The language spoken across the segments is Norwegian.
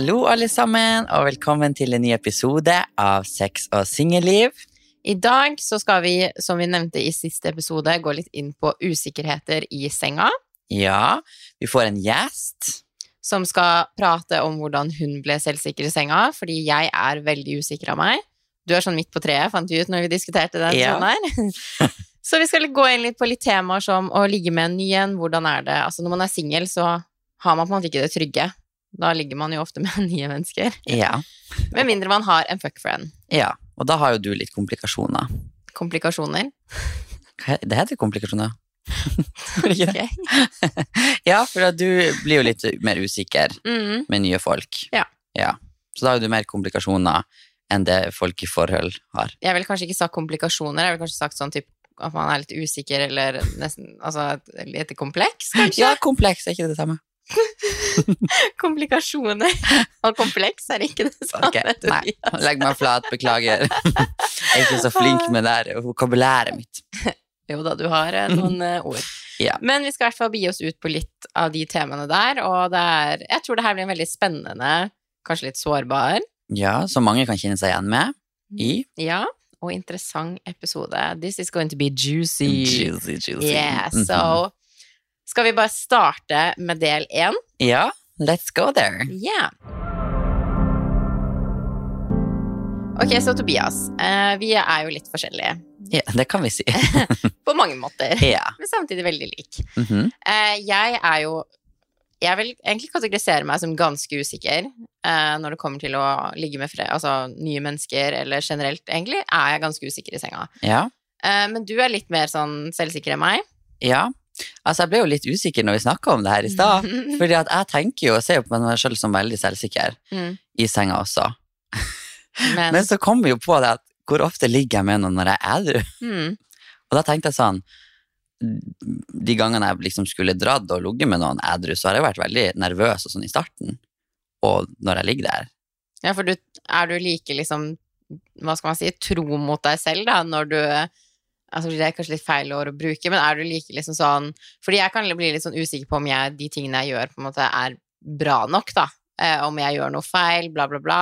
Hallo, alle sammen, og velkommen til en ny episode av Sex og singelliv. I dag så skal vi, som vi nevnte i siste episode, gå litt inn på usikkerheter i senga. Ja, vi får en gjest. Som skal prate om hvordan hun ble selvsikker i senga, fordi jeg er veldig usikker av meg. Du er sånn midt på treet, fant vi ut når vi diskuterte den Ja. sånn her. Så vi skal gå inn litt på litt temaer som å ligge med en ny en, hvordan er det Altså når man er singel, så har man på en måte ikke det trygge. Da ligger man jo ofte med nye mennesker. Ja. Med mindre man har en fuckfriend. ja. Og da har jo du litt komplikasjoner. Komplikasjoner. Det heter komplikasjoner? Det? Ja, for du blir jo litt mer usikker Mm. med nye folk. Ja. Så da har jo du mer komplikasjoner enn det folk i forhold har. Jeg ville kanskje ikke sagt komplikasjoner, jeg ville kanskje sagt sånn typ at man er litt usikker, eller nesten altså litt kompleks, kanskje? Ja, kompleks er ikke det samme. Komplikasjoner og kompleks er ikke det samme. Okay, nei. Legg meg flat, beklager. Jeg er ikke så flink med det vokabulæret mitt. Jo da, du har eh, noen eh, ord. Ja. Men vi skal i hvert fall bi oss ut på litt av de temaene der, og det er Jeg tror det her blir en veldig spennende, kanskje litt sårbar, Ja, som mange kan kjenne seg igjen med i ja, og interessant episode. This is going to be juicy. Juicy, juicy. Yeah, Mhm. so Skal vi bare starte med del én? Ja, let's go there. Yeah. Ok, så Tobias, eh, vi er jo litt forskjellige Ja, det kan vi si. på mange måter, Ja. men samtidig veldig lik. Mm -hmm. jeg er jo Jeg vil egentlig kategorisere meg som ganske usikker eh, når det kommer til å ligge med fred, altså, nye mennesker, eller generelt, egentlig, er jeg ganske usikker i senga. Ja. Men du er litt mer sånn selvsikker enn meg. ja. Altså, jeg ble jo litt usikker når vi snakka om det her i stad. Fordi at jeg tenker jo og ser jo på meg sjøl som veldig selvsikker Mm, i senga også. men, Men så kom vi jo på det at hvor ofte ligger jeg med noen når jeg er edru? mm, Og da tenkte jeg sånn De gangene jeg liksom skulle dratt og ligget med noen edru, så har jeg vært veldig nervøs og sånn i starten. Og når jeg ligger der. Ja, for du, er du like liksom Hva skal man si tro mot deg selv, da, når du altså Det er kanskje litt feil ord å bruke, men er du like liksom sånn Fordi jeg kan bli litt sånn usikker på om jeg, de tingene jeg gjør, på en måte er bra nok, da. Eh, om jeg gjør noe feil, bla, bla, bla.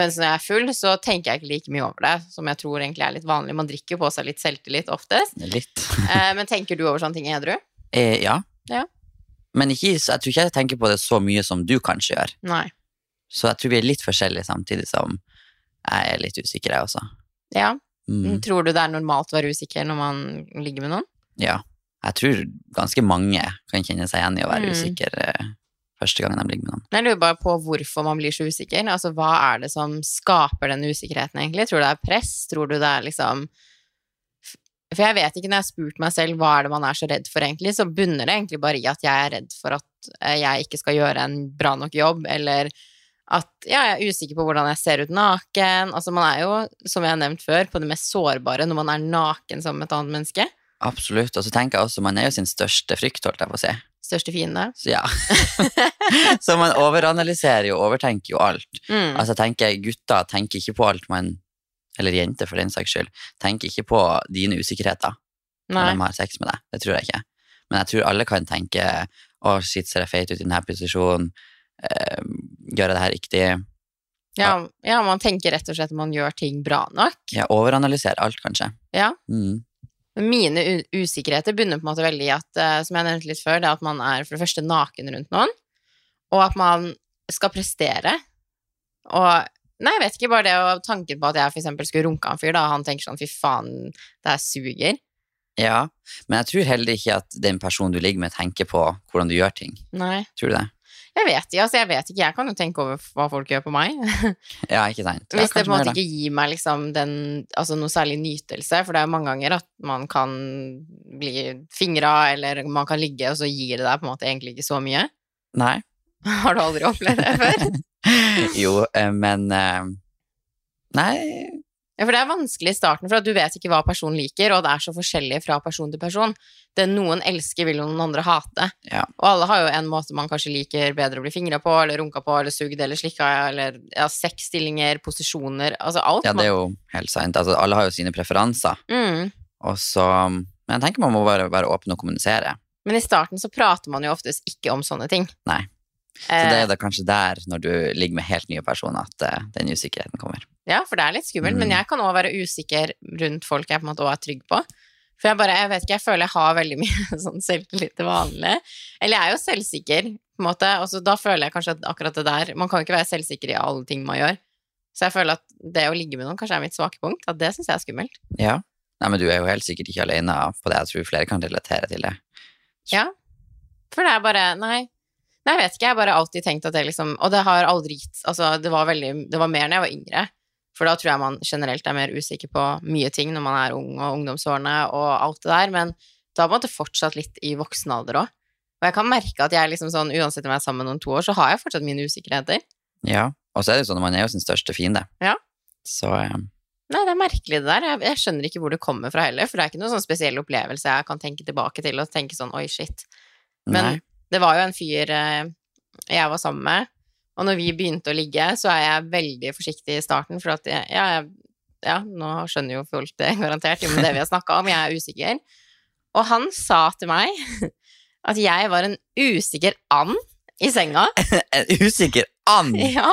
Mens når jeg er full, så tenker jeg ikke like mye over det, som jeg tror egentlig er litt vanlig. Man drikker jo på seg litt selvtillit oftest. Litt. Eh, men tenker du over sånne ting edru? Eh, ja. Ja. Men ikke, jeg tror ikke jeg tenker på det så mye som du kanskje gjør. Nei. Så jeg tror vi er litt forskjellige samtidig som jeg er litt usikker, jeg også. Ja. Mm. Tror du det er normalt å være usikker når man ligger med noen? Ja. Jeg tror ganske mange kan kjenne seg igjen i å være Mm. usikker eh, første gangen de ligger med noen. Jeg lurer bare på hvorfor man blir så usikker. Altså, Hva er det som skaper den usikkerheten, egentlig? Tror du det er press? Tror du det er liksom For jeg vet ikke, når jeg har spurt meg selv hva er det man er så redd for, egentlig, så bunner det egentlig bare i at jeg er redd for at eh, jeg ikke skal gjøre en bra nok jobb, eller at ja, jeg er usikker på hvordan jeg ser ut naken. Altså, man er jo, som jeg har nevnt før, på det mest sårbare når man er naken som et annet menneske. Absolutt. Og så tenker jeg også, man er jo sin største frykt, holdt jeg på å si. Største fiende. Så ja. så man overanalyserer jo overtenker jo alt. Mm. Altså tenker Gutter tenker ikke på alt man Eller jenter, for den saks skyld. Tenker ikke på dine usikkerheter når Nei. de har sex med deg. Det tror jeg ikke. Men jeg tror alle kan tenke Å, shit, ser jeg feit ut i denne posisjonen? Gjør jeg det her riktig? Ja, ja, man tenker rett og slett at man gjør ting bra nok. Ja, overanalyserer alt, kanskje. Ja. Mm. Mine usikkerheter bunner på en måte veldig i at, eh, som jeg nevnte litt før, det er at man er for det første naken rundt noen, og at man skal prestere. Og Nei, jeg vet ikke, bare det og tanken på at jeg for skulle runke en fyr, da, han tenker sånn fy faen, det her suger. Ja, men jeg tror heller ikke at den personen du ligger med, tenker på hvordan du gjør ting. Nei. Tror du det? Jeg vet altså jeg vet ikke, jeg kan jo tenke over hva folk gjør på meg. Ja, ikke sant? Ja, Hvis det på en måte ikke gir meg liksom den, altså noe særlig nytelse, for det er jo mange ganger at man kan bli fingra, eller man kan ligge, og så gir det deg på en måte egentlig ikke så mye. Nei. Har du aldri opplevd det før? jo, eh, men eh, Nei, Ja, for det er vanskelig i starten, for at du vet ikke hva personen liker, og det er så forskjellig fra person til person. Det noen elsker, vil noen andre hate. Ja. Og alle har jo en måte man kanskje liker bedre å bli fingra på, eller runka på, eller sugd, eller slikka, eller ja, sexstillinger, posisjoner, altså alt. ja, det er jo helt sant. Altså, alle har jo sine preferanser. mm. Og så Men jeg tenker man må bare være åpen og kommunisere. Men i starten så prater man jo oftest ikke om sånne ting. Nei. Så det Eh, er da kanskje der, når du ligger med helt nye personer, at eh, den usikkerheten kommer. ja, for det er litt skummelt, men Mm. jeg kan òg være usikker rundt folk jeg på en måte òg er trygg på. For jeg bare, jeg vet ikke, jeg føler jeg har veldig mye sånn selvtillit til vanlig. Eller jeg er jo selvsikker, på en måte, og så da føler jeg kanskje at akkurat det der Man kan jo ikke være selvsikker i alle ting man gjør. Så jeg føler at det å ligge med noen kanskje er mitt svake punkt. At det syns jeg er skummelt. Ja. Nei, men du er jo helt sikkert ikke alene på det. Jeg tror flere kan relatere til det. Ja. For det er bare Nei. Nei, jeg vet ikke. Jeg har bare alltid tenkt at det liksom Og det har aldri gitt Altså, det var veldig Det var mer da jeg var yngre. For da tror jeg man generelt er mer usikker på mye ting når man er ung og ungdomsårene og alt det der, men da har jeg fortsatt litt i voksen alder òg. Og jeg kan merke at jeg liksom sånn, uansett om jeg er sammen med noen to år, så har jeg fortsatt mine usikkerheter. Ja. Og så er det jo sånn at man er jo sin største fiende. Ja. Så eh, Nei, det er merkelig det der. Jeg, jeg skjønner ikke hvor det kommer fra heller, for det er ikke noen sånn spesiell opplevelse jeg kan tenke tilbake til og tenke sånn oi, shit. Men nei. Det var jo en fyr eh, jeg var sammen med, og når vi begynte å ligge, så er jeg veldig forsiktig i starten, for at jeg, ja, ja, nå skjønner jo folk det garantert, jo men det vi har snakka om, jeg er usikker. Og han sa til meg at jeg var en usikker and i senga. En usikker and! Ja,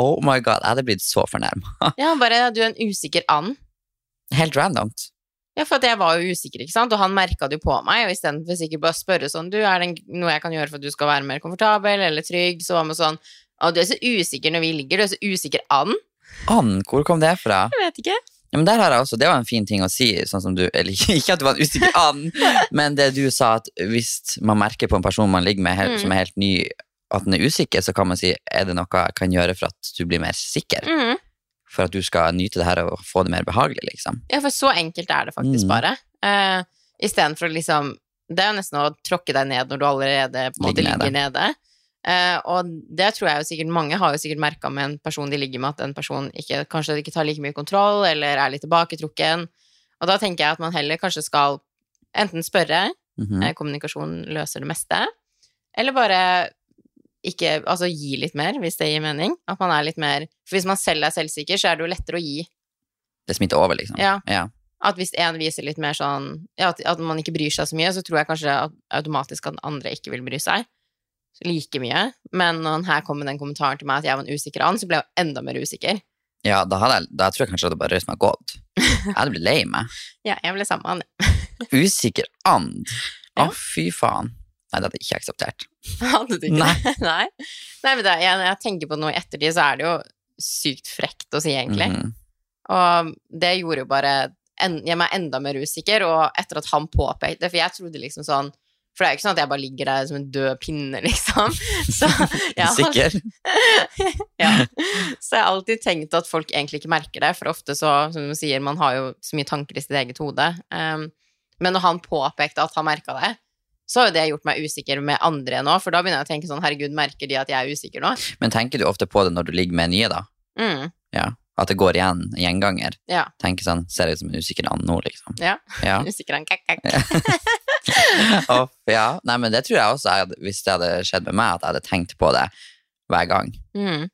Oh my god, jeg hadde blitt så fornærma. ja bare du er en usikker and. Helt randomt. Ja, for jeg var jo usikker, ikke sant, og han merka det jo på meg, og istedenfor sikkert bare å spørre sånn, du, er det noe jeg kan gjøre for at du skal være mer komfortabel eller trygg, så var man sånn, å, du er så usikker når vi ligger, du er så usikker an. An? hvor kom det fra? Jeg vet ikke. Ja, men der har jeg også, Det var en fin ting å si, sånn som du, eller ikke at du var en usikker and, men det du sa at hvis man merker på en person man ligger med helt, Mm. som er helt ny, at den er usikker, så kan man si er det noe jeg kan gjøre for at du blir mer sikker? Mhm. For at du skal nyte det her og få det mer behagelig, liksom. Ja, for så enkelt er det faktisk Mm. bare. Uh, Istedenfor å liksom Det er jo nesten å tråkke deg ned når du allerede på en måte Ligger ligger nede. Uh, og det tror jeg jo sikkert mange har jo sikkert merka med en person de ligger med, at en person ikke, kanskje ikke tar like mye kontroll, eller er litt tilbaketrukken. Og da tenker jeg at man heller kanskje skal enten spørre, Mhm. eh, kommunikasjon løser det meste, eller bare ikke Altså gi litt mer, hvis det gir mening. At man er litt mer For hvis man selv er selvsikker, så er det jo lettere å gi. Det smitter over, liksom. Ja. ja. At hvis en viser litt mer sånn ja, at, at man ikke bryr seg så mye, så tror jeg kanskje at automatisk at andre ikke vil bry seg like mye. Men når han her kom med den kommentaren til meg at jeg var en usikker and, så ble jeg jo enda mer usikker. Ja, da, jeg, da tror jeg kanskje at det bare røst meg godt. Jeg hadde blitt lei meg. Ja, jeg ble sammen med han. Usikker and. Å, Ja. fy faen. Nei, det hadde jeg ikke akseptert. Hadde du ikke Nei. det? Nei. Nei, men det, jeg, når jeg tenker på noe i ettertid, så er det jo sykt frekt å si, egentlig. Mhm. Og det gjorde jo bare en, jeg meg enda mer usikker, og etter at han påpekte For jeg trodde liksom sånn For det er jo ikke sånn at jeg bare ligger der som en død pinne, liksom. Så ja. Sikker? ja. Så jeg har alltid tenkt at folk egentlig ikke merker det, for ofte så, som du sier, man har jo så mye tanker i sitt eget hode. Um, men når han påpekte at han merka det, så har jo det gjort meg usikker med andre nå, for da begynner jeg å tenke sånn, herregud, merker de at jeg er usikker nå? Men tenker du ofte på det når du ligger med nye, da? Mm, Ja. At det går igjen, gjenganger? ja. Tenker sånn, ser ut som en usikker and nå, liksom. Ja. Ja. Usikker and kakk, kakk. Å, ja. Nei, men det tror jeg også, jeg hvis det hadde skjedd med meg, at jeg hadde tenkt på det hver gang. Mm.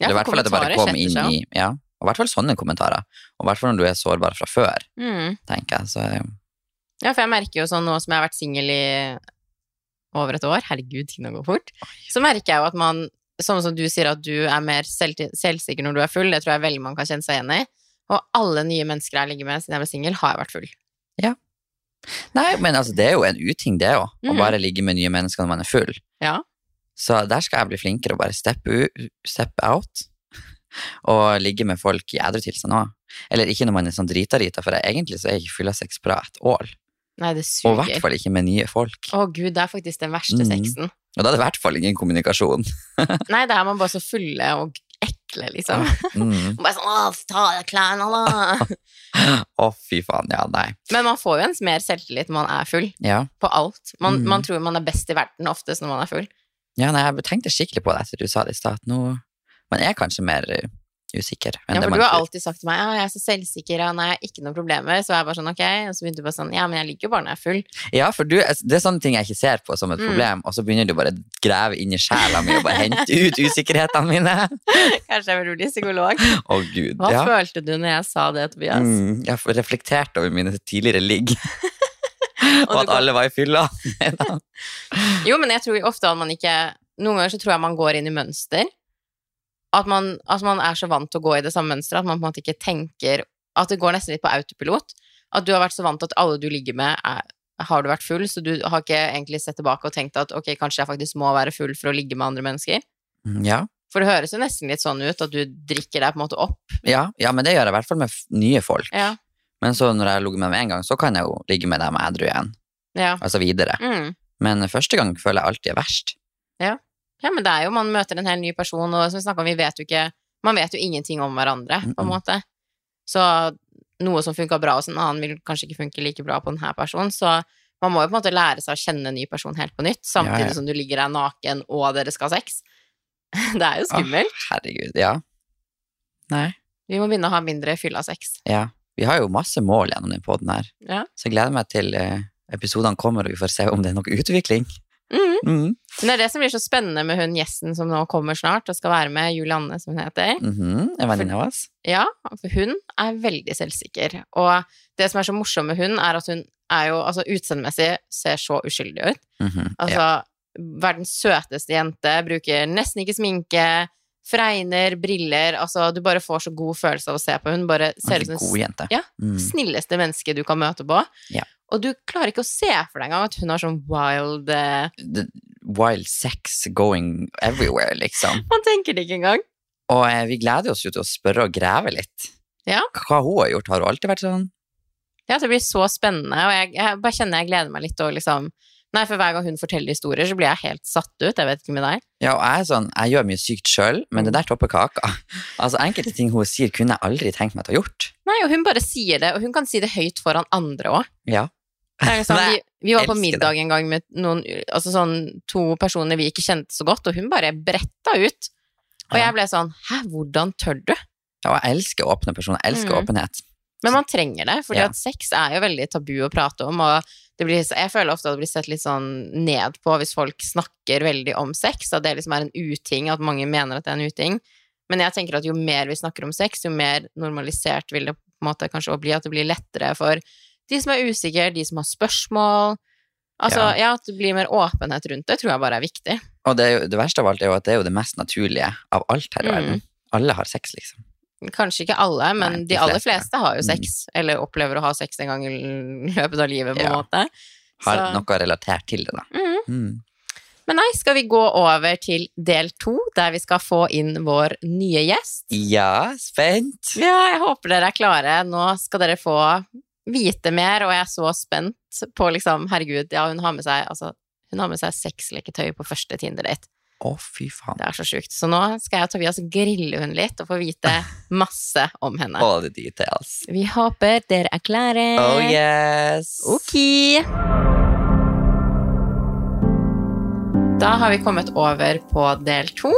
Ja, Eller i hvert fall at det bare kom inn i Ja, og i hvert fall sånne kommentarer. Og i hvert fall når du er sårbar fra før, Mm. tenker jeg. Så Ja, for jeg merker jo sånn nå som jeg har vært singel i over et år, herregud, tingene går fort, så merker jeg jo at man, sånn som du sier at du er mer selv, selvsikker når du er full, det tror jeg veldig man kan kjenne seg igjen i. Og alle nye mennesker jeg ligger med siden jeg ble singel, har jeg vært full. Ja. Nei, men altså, det er jo en uting, det òg. Å Mhm. bare ligge med nye mennesker når man er full. Ja. Så der skal jeg bli flinkere og bare steppe, step out. Og ligge med folk i edru tilstand òg. Eller ikke når man er sånn drita-rita, for egentlig så er jeg ikke fyllasex bra et år. Nei, det suger. Og i hvert fall ikke med nye folk. Å gud, det er faktisk den verste mm. sexen. Og da er det i hvert fall ingen kommunikasjon. Nei, da er man bare så fulle og ekle, liksom. Mm. Bare sånn, åh, ta av deg klærne, da. Å, fy faen. Ja, nei. Men man får jo ens mer selvtillit når man er full, Ja. på alt. Man, mm. man tror man er best i verden oftest når man er full. ja, nei, jeg tenkte skikkelig på det etter du sa det i stad. Man er kanskje mer eh, usikker Ja, for du har alltid sagt til meg ja, jeg er så selvsikker, og nei, ikke noe problemer. Så jeg bare sånn, ok. Og så begynte du bare sånn, ja, men jeg ligger jo bare når jeg er full. Ja, for du, det er sånne ting jeg ikke ser på som et Mm. problem, og så begynner du bare å grave inn i sjela mi og bare hente ut usikkerhetene mine. Kanskje jeg burde bli psykolog. Å, gud. Hva ja. følte du når jeg sa det, Tobias? Mm, jeg reflekterte over mine tidligere ligg, og Og at alle var i fylla. Jo, men jeg tror ofte at man ikke noen ganger så tror jeg man går inn i mønster. At man, at man er så vant til å gå i det samme mønsteret at man på en måte ikke tenker At det går nesten litt på autopilot. At du har vært så vant til at alle du ligger med, er, har du vært full, så du har ikke egentlig sett tilbake og tenkt at ok, kanskje jeg faktisk må være full for å ligge med andre mennesker. Mm, Ja. For det høres jo nesten litt sånn ut at du drikker deg på en måte opp. Ja, ja, men det gjør jeg i hvert fall med nye folk. Ja. Men så når jeg har ligget med dem en gang, så kan jeg jo ligge med dem edru igjen. Ja. Altså videre. Mm. Men første gang føler jeg alltid er verst. ja, men det er jo, man møter en hel ny person, og som vi snakka om, vi vet jo ikke Man vet jo ingenting om hverandre, på en måte. Så noe som funka bra hos en annen, vil kanskje ikke funke like bra på denne personen. Så man må jo på en måte lære seg å kjenne en ny person helt på nytt, samtidig Ja, ja. som du ligger der naken og dere skal ha sex. Det er jo skummelt. Åh, herregud, ja. Nei. Vi må begynne å ha mindre fylla sex. Ja. Vi har jo masse mål gjennom den podden her. Ja. Så jeg gleder meg til eh, episodene kommer, og vi får se om det er noe utvikling. Mhm. Mm. Men det er det som blir så spennende med hun gjesten som nå kommer snart, og skal være med, Julianne, som hun heter. En venninne av oss. Ja, for hun er veldig selvsikker. Og det som er så morsomt med hun, er at hun er jo altså utseendemessig ser så uskyldig ut. -hmm. Altså ja. verdens søteste jente, bruker nesten ikke sminke, fregner, briller, altså du bare får så god følelse av å se på hun, bare ser ut som god jente. Ja. Mm. snilleste menneske du kan møte på. Ja. Og du klarer ikke å se for deg engang at hun har sånn wild eh, The wild sex going everywhere, liksom. Man tenker det ikke engang. Og eh, vi gleder oss jo til å spørre og grave litt. Ja. Hva hun har gjort. Har hun alltid vært sånn? Ja, det blir så spennende, og jeg, jeg bare kjenner jeg gleder meg litt og liksom Nei, for hver gang hun forteller historier, så blir jeg helt satt ut. Jeg vet ikke med deg. Ja, og jeg er sånn, jeg gjør mye sykt sjøl, men det der topper kaka. Altså, Enkelte ting hun sier, kunne jeg aldri tenkt meg til å ha gjort. Nei, og hun bare sier det, og hun kan si det høyt foran andre òg. Ja. Liksom, vi, vi var på middag en gang med noen, altså sånn, to personer vi ikke kjente så godt, og hun bare bretta ut. Og jeg ble sånn Hæ, hvordan tør du? Ja, og jeg elsker åpne personer. Jeg elsker Mm. åpenhet. Men man trenger det, fordi Ja. at sex er jo veldig tabu å prate om, og det blir, jeg føler ofte at det blir sett litt sånn ned på hvis folk snakker veldig om sex, at det liksom er en uting, at mange mener at det er en uting. Men jeg tenker at jo mer vi snakker om sex, jo mer normalisert vil det på en måte kanskje bli, at det blir lettere for de som er usikre, de som har spørsmål. Altså, Ja. ja, at det blir mer åpenhet rundt det, tror jeg bare er viktig. Og det, jo, det verste av alt er jo at det er jo det mest naturlige av alt her i Mm. verden. Alle har sex, liksom. Kanskje ikke alle, men Nei, de, de aller fleste. har jo Mm. sex, eller opplever å ha sex en gang i løpet av livet, på en Ja. måte. Har Så- noe relatert til det, da. Mm. Mm. Men nei, skal vi gå over til del to, der vi skal få inn vår nye gjest? Ja, spent. Ja, jeg håper dere er klare. Nå skal dere få vite mer, og jeg er så spent på liksom, herregud, ja, hun har med seg, altså, hun har med seg sexleketøy på første Tinder-date. Å, fy faen. Det er så sjukt. Så nå skal jeg og Tobias grille hun litt, og få vite masse om henne. All the details. Vi håper dere er klare. Oh yes. Ok. Da har vi kommet over på del to,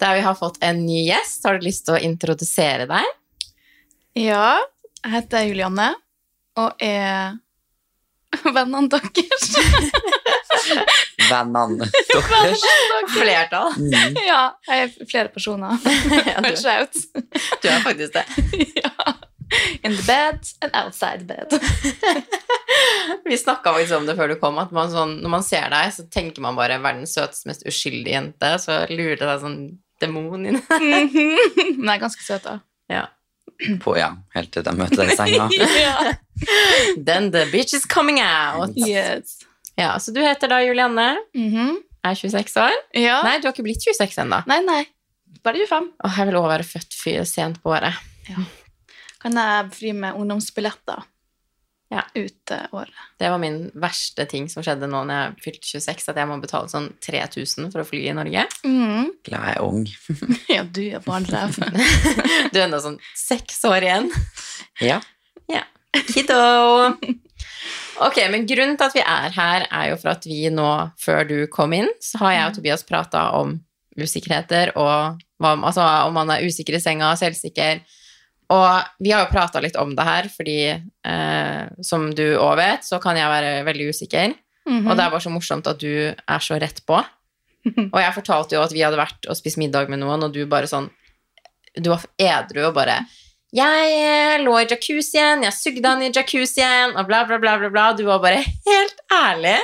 der vi har fått en ny gjest. Har du lyst til å introdusere deg? Ja, jeg heter Julianne og er vennene deres. Vennene deres. Flertall. Mm. ja, jeg er flere personer. Ja, du, Shout. du er faktisk det. ja. In the bed and outside bed. Vi snakka faktisk om det før du kom, at man sånn, når man ser deg, så tenker man bare verdens søteste, mest uskyldige jente, så lurer det deg sånn demon inn. Mhm. Men jeg er ganske søt, da. Ja. På, ja, helt til de møter deg i senga. ja. Then the bitch is coming out. Yes. Ja, så du heter da Julianne, Mhm. er 26 år. Ja. Nei, du har ikke blitt 26 ennå. nei, nei. Bare 25. Åh, jeg vil også være født fyr sent på året. Kan jeg fri med ungdomsbilletter Ja. ut året? Det var min verste ting som skjedde nå når jeg fylte 26, at jeg må betale sånn 3000 for å fly i Norge. Mm. Glad jeg er ung. Ja, du er barnrev. Du er ennå sånn seks år igjen. Ja. Kiddo! Ok, men grunnen til at vi er her, er jo for at vi nå, før du kom inn, så har jeg og Tobias prata om usikkerheter og hva, altså, om man er usikker i senga, selvsikker. Og vi har jo prata litt om det her, fordi eh, som du òg vet, så kan jeg være veldig usikker. Mhm. Og det er bare så morsomt at du er så rett på. Og jeg fortalte jo at vi hadde vært og spist middag med noen, og du bare sånn Du var edru og bare Jeg eh, lå i jacuzzien, jeg sugde han i jacuzzien, og bla, bla, bla, bla, bla. Du var bare helt ærlig.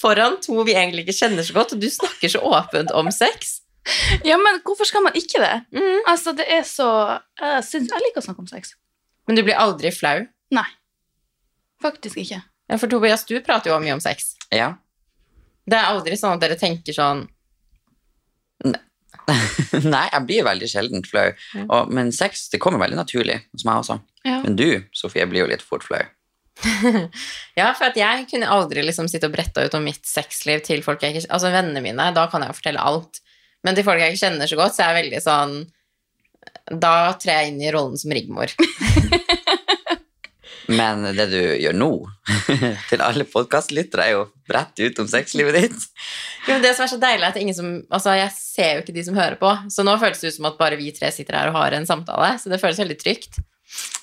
foran to vi egentlig ikke kjenner så godt, og du snakker så åpent om sex. Ja, men hvorfor skal man ikke det? Mm. Altså, det er så Jeg, synes, jeg liker å snakke om sex. Men du blir aldri flau. Nei. Faktisk ikke. Ja, for Tobias, du prater jo mye om sex. Ja. Det er aldri sånn at dere tenker sånn Nei, jeg blir veldig sjelden flau. Ja. Og, men sex det kommer veldig naturlig hos meg også. Ja. Men du, Sofie, blir jo litt fort flau. Ja, for at jeg kunne aldri liksom sitte og bretta ut om mitt sexliv til folk jeg ikke Altså vennene mine, da kan jeg jo fortelle alt. Men til folk jeg ikke kjenner så godt, så er jeg veldig sånn Da trer jeg inn i rollen som Rigmor. Men det du gjør nå, til alle podkastlyttere, er jo rett ut om sexlivet ditt. Jo, men det som er så deilig, er at ingen som Altså, jeg ser jo ikke de som hører på, så nå føles det ut som at bare vi tre sitter her og har en samtale, så det føles veldig trygt.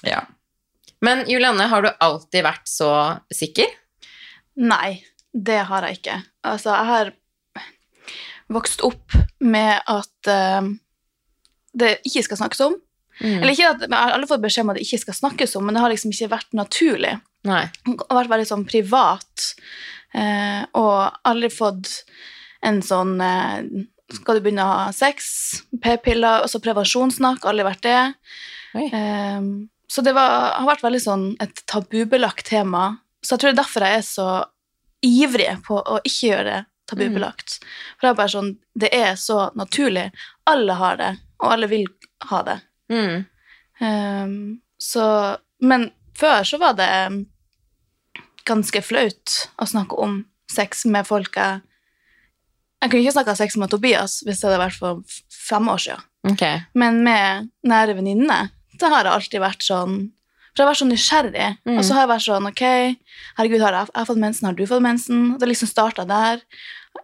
Ja. Men Julianne, har du alltid vært så sikker? Nei, det har jeg ikke. Altså, jeg har vokst opp med at uh, det ikke skal snakkes om. Mm. Eller ikke at Jeg har alle fått beskjed om at det ikke skal snakkes om, men det har liksom ikke vært naturlig. Nei. Det har vært veldig sånn privat, uh, og aldri fått en sånn uh, Skal du begynne å ha sex? P-piller, også prevensjonssnakk, aldri vært det. Så det var, har vært veldig sånn et tabubelagt tema. Så jeg tror det er derfor jeg er så ivrig på å ikke gjøre det tabubelagt. For det er bare sånn Det er så naturlig. Alle har det, og alle vil ha det. Mm. Um, så Men før så var det ganske flaut å snakke om sex med folk jeg Jeg kunne ikke snakka sex med Tobias hvis det hadde vært for fem år siden. Okay. Men med nære venninner, det har det alltid vært sånn For jeg har vært så nysgjerrig, Mm. og så har jeg vært sånn Ok, herregud, har jeg, jeg har fått mensen, har du fått mensen? Det liksom starta der.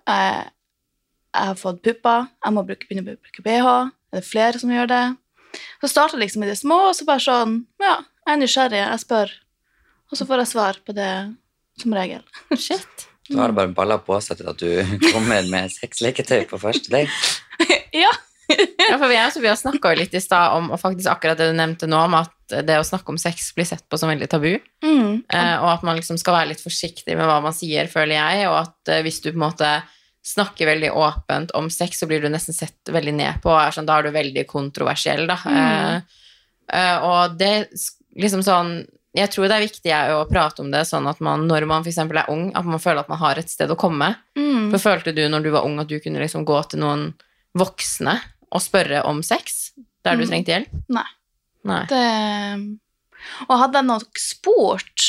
Jeg, jeg har fått pupper, jeg må bruke, begynne å bruke BH. Er det flere som gjør det? Så starta liksom i det små, og så bare sånn Ja, jeg er nysgjerrig, jeg spør. Og så får jeg svar på det som regel. Shit. Da har bare balla på seg til at du kommer med sexleketøy på første date. ja. Ja, for vi, altså, vi har snakka jo litt i stad om og faktisk akkurat det du nevnte nå, om at det å snakke om sex blir sett på som veldig tabu. Mm. Eh, og at man liksom skal være litt forsiktig med hva man sier, føler jeg. Og at eh, hvis du på en måte snakker veldig åpent om sex, så blir du nesten sett veldig ned på. Er sånn, da er du veldig kontroversiell, da. Mm. eh, og det liksom sånn Jeg tror det er viktig jeg, å prate om det sånn at man, når man f.eks. er ung, at man føler at man har et sted å komme. Mm. For følte du når du var ung at du kunne liksom gå til noen voksne og spørre om sex der du Mm. trengte hjelp? Nei. Nei. Det, og hadde jeg nok spurt,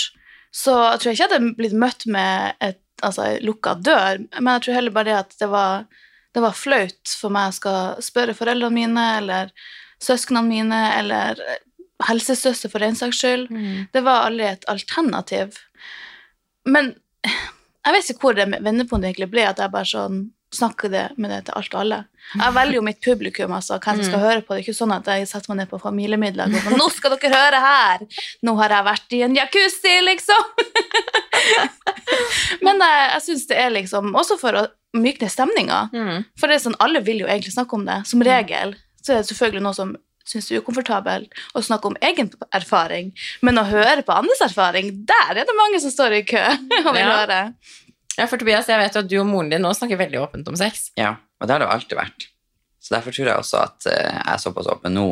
så tror jeg ikke jeg hadde blitt møtt med et altså, lukka dør, men jeg tror heller bare det at det var, det var flaut for meg å skal spørre foreldrene mine eller søsknene mine eller helsesøster for den saks skyld. Mm. Det var aldri et alternativ. Men jeg vet ikke hvor det vendepunktet egentlig ble, at jeg bare sånn snakker det med det til alt og alle. Jeg velger jo mitt publikum, altså, hvem som skal høre på. Det er ikke sånn at jeg setter meg ned på familiemiddag og nå skal dere høre her! Nå har jeg vært i en jacuzzi, liksom! Men jeg, jeg syns det er liksom Også for å mykne stemninga. Mm. For det er sånn, alle vil jo egentlig snakke om det. Som regel så er det selvfølgelig noe som syns det er ukomfortabelt å snakke om egen erfaring, men å høre på andres erfaring, der er det mange som står i kø og vil Ja. høre. Ja, for Tobias, jeg vet jo at du og moren din nå snakker veldig åpent om sex. Ja, og det har det jo alltid vært. Så derfor tror jeg også at eh, jeg er såpass åpen nå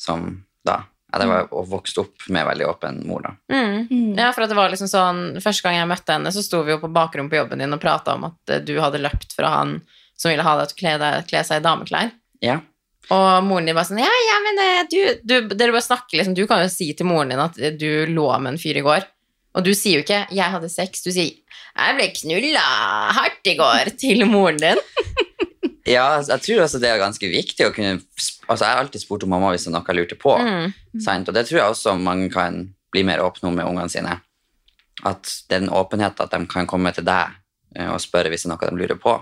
som da. Jeg var og vokste opp med veldig åpen mor, da. Mm. Mm. Ja, for at det var liksom sånn Første gang jeg møtte henne, så sto vi jo på bakrommet på jobben din og prata om at eh, du hadde løpt fra han som ville ha deg til å kle, deg, kle seg i dameklær. Ja. Og moren din var sånn Ja, ja, men eh, du, du Dere bare snakker liksom Du kan jo si til moren din at du lå med en fyr i går. Og du sier jo ikke 'jeg hadde sex', du sier 'jeg ble knulla hardt i går' til moren din. ja, altså, jeg tror også det er ganske viktig å kunne Altså, jeg har alltid spurt om mamma hvis det er noe jeg lurte på. Mm. Sant? Og det tror jeg også mange kan bli mer åpne om med ungene sine. At det er den åpenheten at de kan komme til deg eh, og spørre hvis det er noe de lurer på.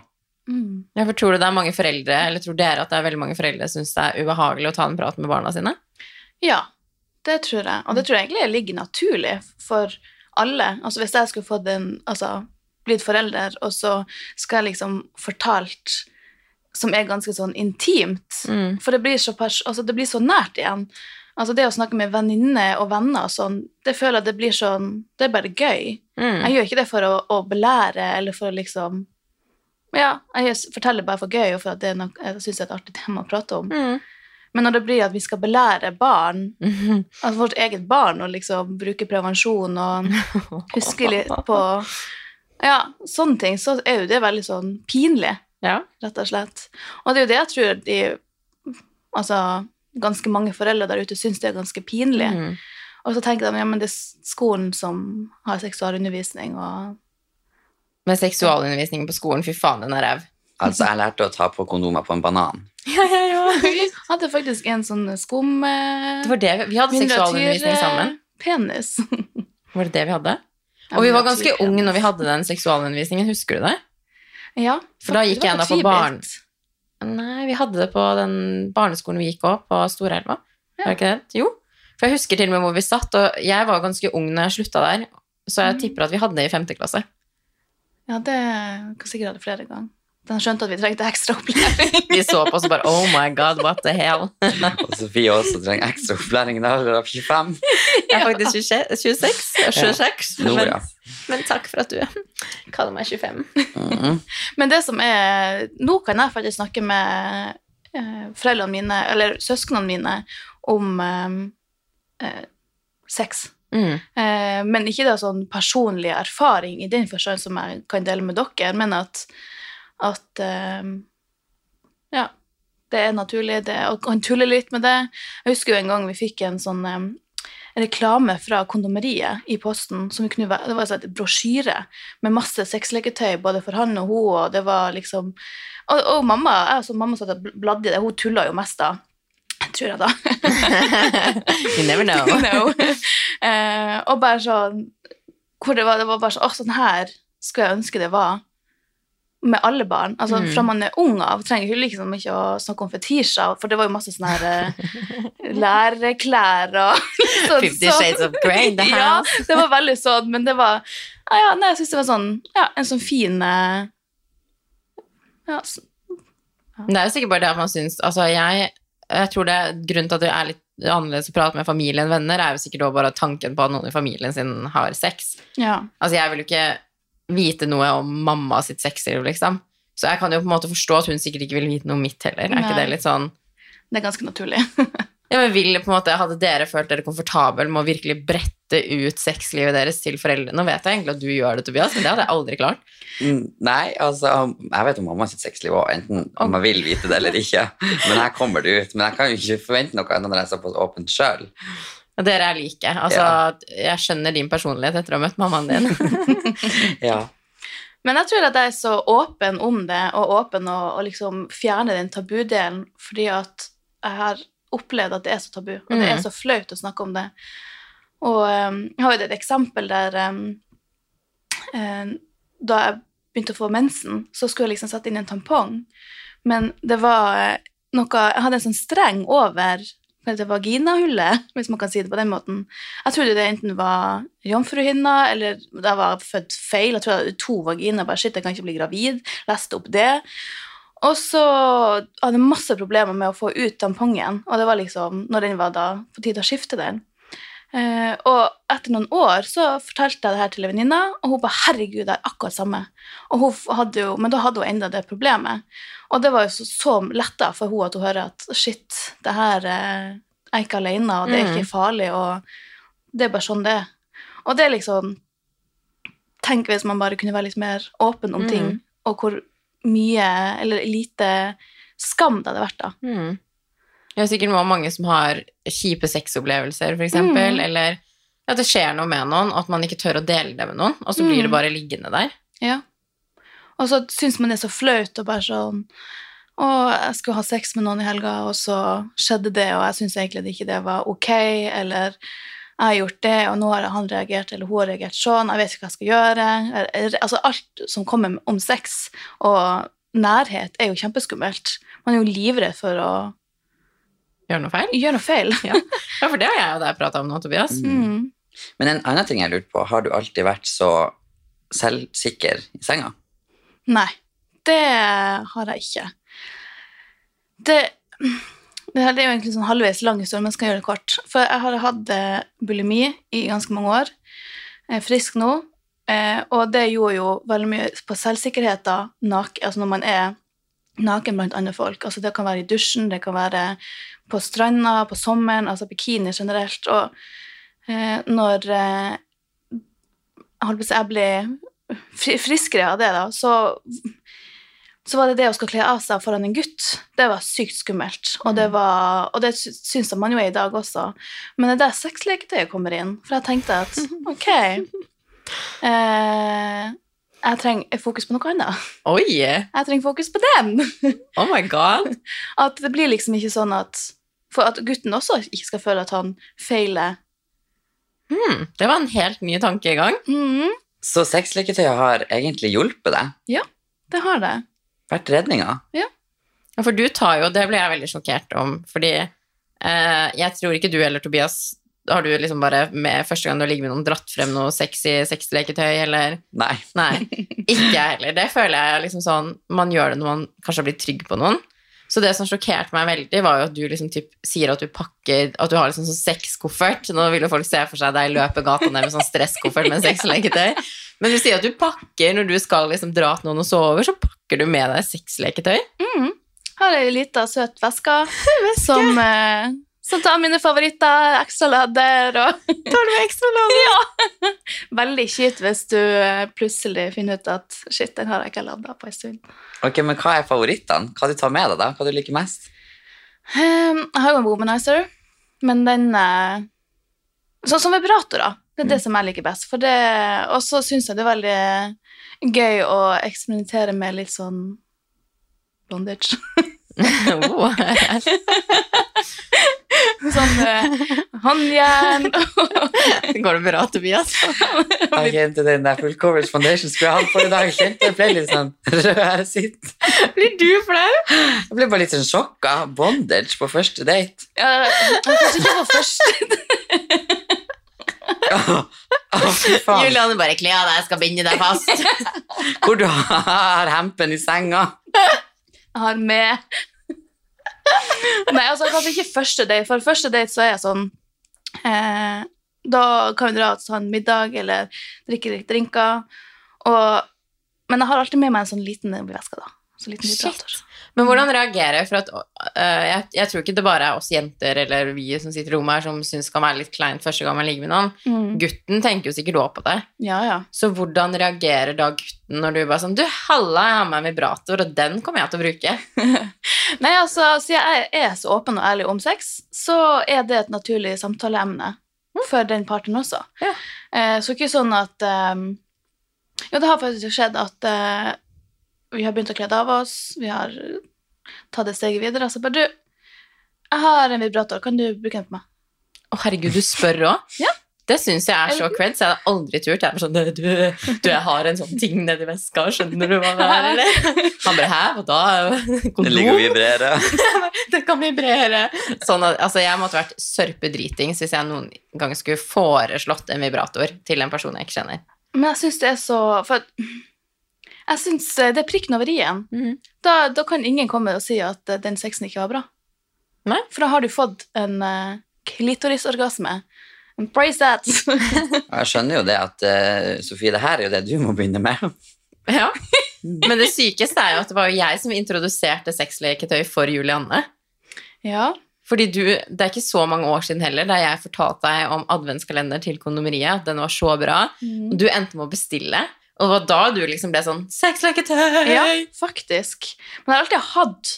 Mm. Ja, for tror du det er mange foreldre, eller tror dere at det er veldig mange foreldre som syns det er ubehagelig å ta en prat med barna sine? Ja, det tror jeg. Og det tror jeg egentlig ligger naturlig for alle. Altså hvis jeg skulle fått en Altså blitt forelder, og så skal jeg liksom fortalt som er ganske sånn intimt Mm. For det blir så, altså det blir så nært igjen. Altså det å snakke med venninner og venner og sånn, det føler jeg det blir sånn Det er bare gøy. Mm. Jeg gjør ikke det for å, å belære eller for å liksom Ja, jeg forteller bare for gøy og for at det er noe, jeg syns er et artig tema å prate om. Mm. Men når det blir at vi skal belære barn, altså vårt eget barn, å liksom bruke prevensjon og huske litt på Ja, sånne ting, så er jo det veldig sånn pinlig Ja. rett og slett. Og det er jo det jeg tror de Altså, ganske mange foreldre der ute syns det er ganske pinlig. Mm. Og så tenker de ja, men det er skolen som har seksualundervisning, og Men seksualundervisningen på skolen, fy faen, den er ræv. Altså, jeg lærte å ta på kondomer på en banan. Ja, ja, ja. Vi hadde faktisk en sånn skum Det var det vi, vi hadde seksualundervisning sammen. penis. Var det det vi hadde? Og vi var ganske unge når vi hadde den seksualundervisningen, husker du det? Ja, For da gikk jeg ennå på barn. Nei, vi hadde det på den barneskolen vi gikk opp på Storelva. Ja. Var det ikke det? Jo. For jeg husker til og med hvor vi satt, og jeg var ganske ung når jeg slutta der, så jeg Mm. tipper at vi hadde det i femte klasse. Ja, det kan sikkert ha det flere ganger. Den skjønte at vi trengte ekstra opplæring. Vi så på oss og bare Oh my god, what the hell? Og Sofie også trenger ekstra opplæring Da er hun 25. Jeg er faktisk 26. 26, jeg er 26 Nå, men, ja. men takk for at du kaller meg 25. Mhm. Men det som er Nå kan jeg faktisk snakke med eh, foreldrene mine, eller søsknene mine, om eh, eh, sex. Mm. Eh, men ikke da sånn personlig erfaring i den forstand som jeg kan dele med dere, men at, at eh, Ja, det er naturlig, det, og han tuller litt med det. Jeg husker jo en gang vi fikk en sånn en reklame fra kondomeriet i posten. Som vi kunne, være, det var altså et brosjyre med masse sexleketøy, både for han og hun, og det var liksom Og, og mamma jeg, altså, mamma satt og bladde i det, hun tulla jo mest da. Tror jeg, da. You never know. no. Eh, og bare sånn hvor det var, det var bare sånn, Å, sånn her skulle jeg ønske det var med alle barn. Altså, Mm. Fra man er ung av trenger hun liksom ikke å snakke om fetisjer, for det var jo masse sånne her eh, lærerklær og sånn, Fifty Shades of Grey det her. Ja, det var veldig sånn, men det var ja, ja, nei, Jeg syns det var sånn ja, en sånn fin eh, ja, så, ja. Det er jo sikkert bare det man syns Altså, jeg, jeg tror det grunnen til at det er litt annerledes å prate med familie enn venner, er jo sikkert også bare tanken på at noen i familien sin har sex. ja. Altså, jeg vil jo ikke vite noe om mamma sitt sexliv, liksom. Så jeg kan jo på en måte forstå at hun sikkert ikke vil vite noe om mitt heller. Er ikke det litt sånn Det er ganske naturlig. Ja, men vil på en måte, Hadde dere følt dere komfortabel med å virkelig brette ut sexlivet deres til foreldrene? Nå vet jeg egentlig at du gjør det, Tobias, men det hadde jeg aldri klart. Mm, Nei, altså, jeg vet om mamma sitt sexliv òg, enten om jeg vil vite det eller ikke. Men her kommer det ut. Men jeg kan jo ikke forvente noe annet når jeg er såpass åpent sjøl. Og dere er like. Altså, Jeg skjønner din personlighet etter å ha møtt mammaen din. Ja. Men jeg tror at jeg er så åpen om det, og åpen å, og liksom fjerne den tabudelen, fordi at jeg har opplevd at det er så tabu, og det er Mm. så flaut å snakke om det. Og um, jeg har jo et eksempel der um, eh, Da jeg begynte å få mensen, så skulle jeg liksom sette inn en tampong, men det var eh, noe Jeg hadde en sånn streng over det, vaginahullet, hvis man kan si det på den måten. Jeg trodde det enten var jomfruhinna, eller det var født feil. Jeg tror jeg hadde to vaginaer. Bare shit, jeg kan ikke bli gravid. Leste opp det. Og så hadde jeg masse problemer med å få ut tampongen, og det var liksom når den var da på tide å skifte den. Eh, og etter noen år så fortalte jeg det her til en venninne, og hun ba 'herregud, det er akkurat samme'. Jo, men da hadde hun enda det problemet. Og det var jo så, så letta for hun at hun hører at 'shit, det her eh, er ikke alene, og det er Mm. ikke farlig', og det er bare sånn det er. Og det er liksom Tenk hvis man bare kunne være litt mer åpen om Mm. ting, og hvor mye, eller lite skam det hadde vært da. Mm. Det er sikkert mange som har kjipe sexopplevelser, eksempel, Mm. eller at det skjer noe med noen, og at man ikke tør å dele det med noen, og så blir det Mm. bare liggende der. Ja. Og så syns man det er så flaut og bare sånn Å, jeg skulle ha sex med noen i helga, og så skjedde det, og jeg syns egentlig ikke det var ok, eller jeg har gjort det, og nå har han reagert, eller hun har reagert sånn, jeg vet ikke hva jeg skal gjøre. Altså alt som kommer om sex og nærhet, er jo kjempeskummelt. Man er jo livredd for å Gjør noe feil? gjøre noe feil. Ja, ja for det har jeg og deg prata om nå, Tobias. Mm. Men en annen ting jeg lurte på, har du alltid vært så selvsikker i senga? Nei, det har jeg ikke. Det Det er jo egentlig sånn halvveis lang historie, men jeg skal gjøre det kort. For jeg har hatt eh, bulimi i ganske mange år. Jeg er frisk nå. Eh, og det gjorde jo veldig mye på selvsikkerheten nak altså når man er naken blant andre folk. Altså det kan være i dusjen, det kan være på stranda, på sommeren, altså bikini generelt. Og eh, når eh, jeg ble friskere av det, da, så så var det det å skal kle av seg foran en gutt, det var sykt skummelt. Og det, var, og det syns man jo er i dag også. Men det er der sexleketøyet kommer inn. For jeg tenkte at ok eh, Jeg trenger fokus på noe annet. Oi! Jeg trenger fokus på den. Oh my god. At det blir liksom ikke sånn at For at gutten også ikke skal føle at han feiler. Mm, det var en helt ny tankegang. Mm. Så sexleketøyet har egentlig hjulpet deg? Ja, det har det. Vært redninga? Ja, For du tar jo, det ble jeg veldig sjokkert om, fordi eh, jeg tror ikke du eller Tobias har du liksom bare med første gang du har ligget med noen dratt frem noe sexy sexleketøy, eller Nei. Nei, ikke jeg heller. Det føler jeg liksom sånn Man gjør det når man kanskje har blitt trygg på noen. Så det som sjokkerte meg veldig, var jo at du liksom typ sier at du pakker At du har liksom sånn sexkoffert. Nå vil jo folk se for seg deg løpe gata ned med sånn stresskoffert med sexleketøy. Men du sier at du pakker når du skal liksom dra til noen og sove så pakker du med deg sexleketøy. Mm. Har ei lita, søt veske som, eh, som tar mine favoritter. Ekstra ladder og Tar du ekstra lader? Veldig kjipt hvis du eh, plutselig finner ut at shit, den har jeg ikke ladda på en stund. Ok, Men hva er favorittene? Hva du tar med deg, da? Hva du liker mest? Um, jeg har jo en womanizer, men den uh, Sånn som vibrator, da. Det er det som jeg liker best. For det, og så syns jeg det er veldig gøy å eksperimentere med litt sånn bondage. Oh. sånn uh, håndjern Går det bra, Tobias? Jeg kjente den der full coverage foundation skulle jeg hatt for i dag. Kjente jeg ble litt sånn rød her sitt. Blir du flau? Jeg ble bare litt sånn sjokka. Bondage på første date. Ja, Kanskje ikke på første Oh, oh, faen. Bare kle av deg, jeg skal binde deg fast. Hvor du har hempen i senga. Har med Nei, altså kanskje ikke første date. For første date så er jeg sånn eh, Da kan vi dra og ta en middag eller drikke litt drinker. Og, men jeg har alltid med meg en sånn liten veske, da. Så liten Shit. Men hvordan reagerer jeg? For at, uh, jeg, jeg tror ikke det bare er oss jenter eller vi som sitter i rommet her som syns kan være litt kleint første gang man ligger med noen. Mm. Gutten tenker jo sikkert òg på det. Ja, ja. Så hvordan reagerer da gutten når du bare sånn Du, halla, jeg har med en vibrator, og den kommer jeg til å bruke. Nei, altså, siden jeg er så åpen og ærlig om sex, så er det et naturlig samtaleemne for den parten også. Ja. Uh, så ikke sånn at um, Jo, det har faktisk skjedd at eh, vi har begynt å kle av oss, vi har tatt det steget videre, og så bare Du, jeg har en vibrator, kan du bruke den på meg? Å, herregud, du spør òg? Ja. Det syns jeg er så creds. Jeg hadde aldri turt. Jeg er bare sånn du, du, jeg har en sånn ting nedi veska, skjønner du hva det er, eller? Han bare Hæ, Og da? Det ligger Kondom? og vibrerer. Det kan vibrere. Sånn at, altså, jeg måtte vært sørpedritings hvis jeg noen gang skulle foreslått en vibrator til en person jeg ikke kjenner. Men jeg syns det er så For jeg syns det er prikken over i-en. Mm. Da, da kan ingen komme og si at eh, den sexen ikke var bra. Nei. For da har du fått en uh, klitorisorgasme. Embrace that! Jeg skjønner jo det at uh, Sofie, det her er jo det du må begynne med. Ja. Men det sykeste er jo at det var jo jeg som introduserte sexleketøy for Julianne. ja. Fordi du, Det er ikke så mange år siden heller da jeg fortalte deg om adventskalender til kondomeriet. at Den var så bra. Mm. Og du endte med å bestille. Og det var da du liksom ble sånn Sexleketøy! ja, faktisk. Men jeg har alltid hatt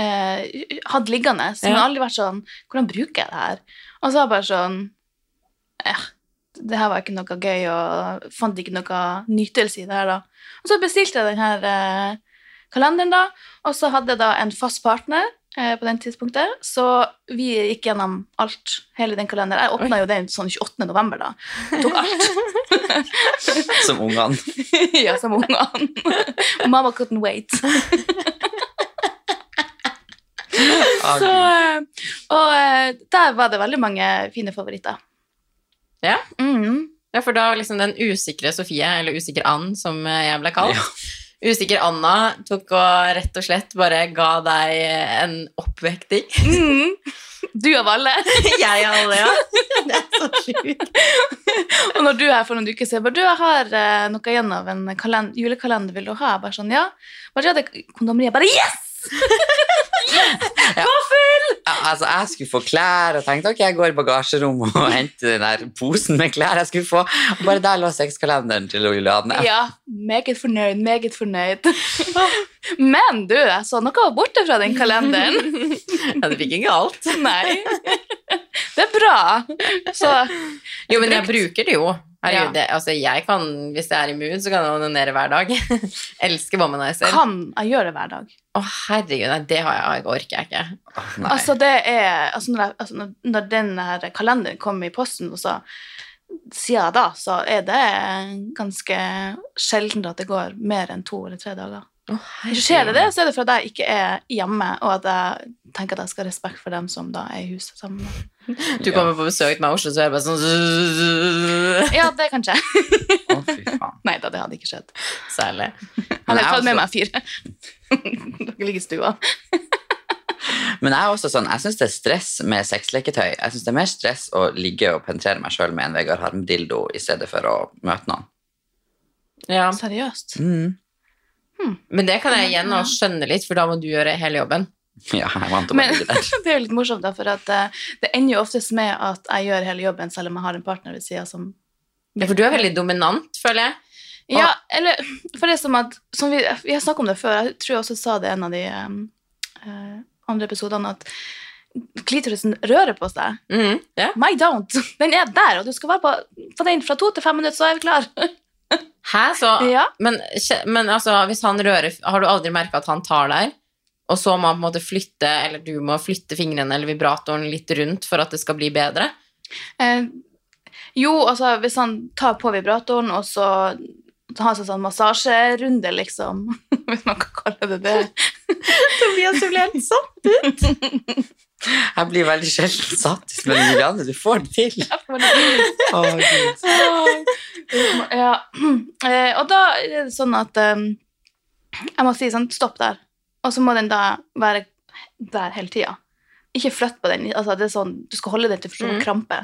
eh, hatt liggende, så jeg har aldri vært sånn Hvordan bruker jeg det her? Og så var jeg bare sånn eh, Det her var ikke noe gøy, og fant ikke noe nytelse i det her, da. Og så bestilte jeg den her eh, kalenderen, da, og så hadde jeg da en fast partner eh, på den tidspunktet, så vi gikk gjennom alt, hele den kalenderen. Jeg åpna jo den sånn 28. november, da. Jeg tok alt. Som ungene. ja, som ungene. Mamma couldn't wait. Så, eh, og eh, der var det veldig mange fine favoritter. Ja. Mm. Ja, for da liksom den usikre Sofie, eller usikre Ann, som eh, jeg ble kalt, Ja. Usikker Anna tok og rett og slett bare ga deg en oppvekting. Mm. Du av alle. Jeg av alle, ja. Det er så sjukt. Og når du er her for noen uker siden, bare du, jeg har eh, noe igjen av en kalend julekalender, vil du ha? Bare sånn, ja. Bare ja, det kondomeriet. kondomeri. Jeg bare, yes! Ja, altså, jeg skulle få klær og tenkte ok, jeg går i bagasjerommet og henter den der posen med klær jeg skulle få. Og bare der lå sexkalenderen til Juliane. Ja, meget fornøyd, meget fornøyd. Men du, jeg så noe var borte fra den kalenderen. Ja, du fikk ikke alt. Nei. Det er bra. Så Jo, men jeg bruker det jo. Herregud, Ja. det, altså jeg kan, Hvis jeg er i mood, så kan jeg onanere hver dag. Elsker womanizer. Kan jeg gjøre det hver dag. Å, herregud, nei, det har jeg, orker jeg ikke. Nei. Altså, det er altså, når, jeg, altså, når, når den her kalenderen kommer i posten, og så siden da, så er det ganske sjelden at det går mer enn to eller tre dager. Å, Skjer det det, så er det for at jeg ikke er hjemme, og at jeg tenker at jeg skal ha respekt for dem som da er i huset sammen med Du kommer på besøk til meg i Oslo, så er det bare sånn Ja, det kan skje. Å, fy faen. Nei da, det hadde ikke skjedd. Særlig. Han har tatt med meg fire. Dere ligger i stua. Men jeg er også sånn, jeg syns det er stress med sexleketøy. Jeg synes det er mer stress å ligge og penetrere meg sjøl med en Vegard Harm-dildo i stedet for å møte noen. Ja. Seriøst. Mm. Men det kan jeg igjen nå skjønne litt, for da må du gjøre hele jobben. Ja, jeg vant å Men det er jo litt morsomt, da, for at uh, det ender jo oftest med at jeg gjør hele jobben, selv om jeg har en partner ved sida som Ja, for du er veldig dominant, føler jeg. Ja, eller for det er som at som vi, vi har snakket om det før, jeg tror jeg også sa det i en av de um, eh, andre episodene, at klitorisen rører på seg. Mm, yeah. My don't. Den er der, og du skal være på, på den fra to til fem minutter, så er vi klar. Hæ, så ja. Men, men altså, hvis han rører Har du aldri merka at han tar der? Og så må han på en måte flytte, eller du må flytte fingrene eller vibratoren litt rundt for at det skal bli bedre? Eh, jo, altså hvis han tar på vibratoren, og så har en sånn massasjerunde, liksom, hvis man kan kalle det det. Tobias, du ble helt ut Jeg blir veldig sjelden satt ut, men Julianne, du får det til. Å, Gud. ja. Eh, og da er det sånn at um, jeg må si sånn, stopp der. Og så må den da være der hele tida. Ikke flytt på den. Altså, det er sånn, du skal holde den til for Mm. krampe.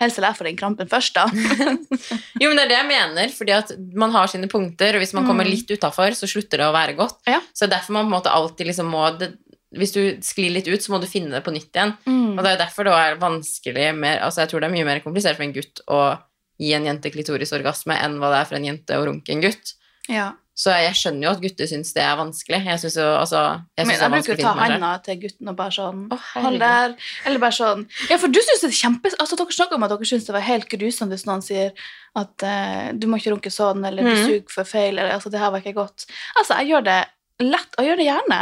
Helst vil for den krampen først, da. Jo, men det er det jeg mener, fordi at man har sine punkter, og hvis man kommer Mm. litt utafor, så slutter det å være godt. Ja. Så er derfor man på en måte alltid liksom må det, Hvis du sklir litt ut, så må du finne det på nytt igjen. Og det er jo derfor det er vanskelig mer, altså Jeg tror det er mye mer komplisert for en gutt å gi en jente klitorisorgasme enn hva det er for en jente å runke en gutt. Ja. Så jeg skjønner jo at gutter syns det er vanskelig. Jeg synes jo, altså, jeg synes Men jeg er bruker å ta handa til gutten og bare sånn oh, Hold der. Eller bare sånn Ja, for du syns det er kjempe... Altså, dere snakker om at dere syns det var helt grusomt hvis noen sier at uh, du må ikke runke sånn, eller du Mhm. suger for feil, eller altså, det her var ikke godt. Altså, jeg gjør det lett, og gjør det gjerne.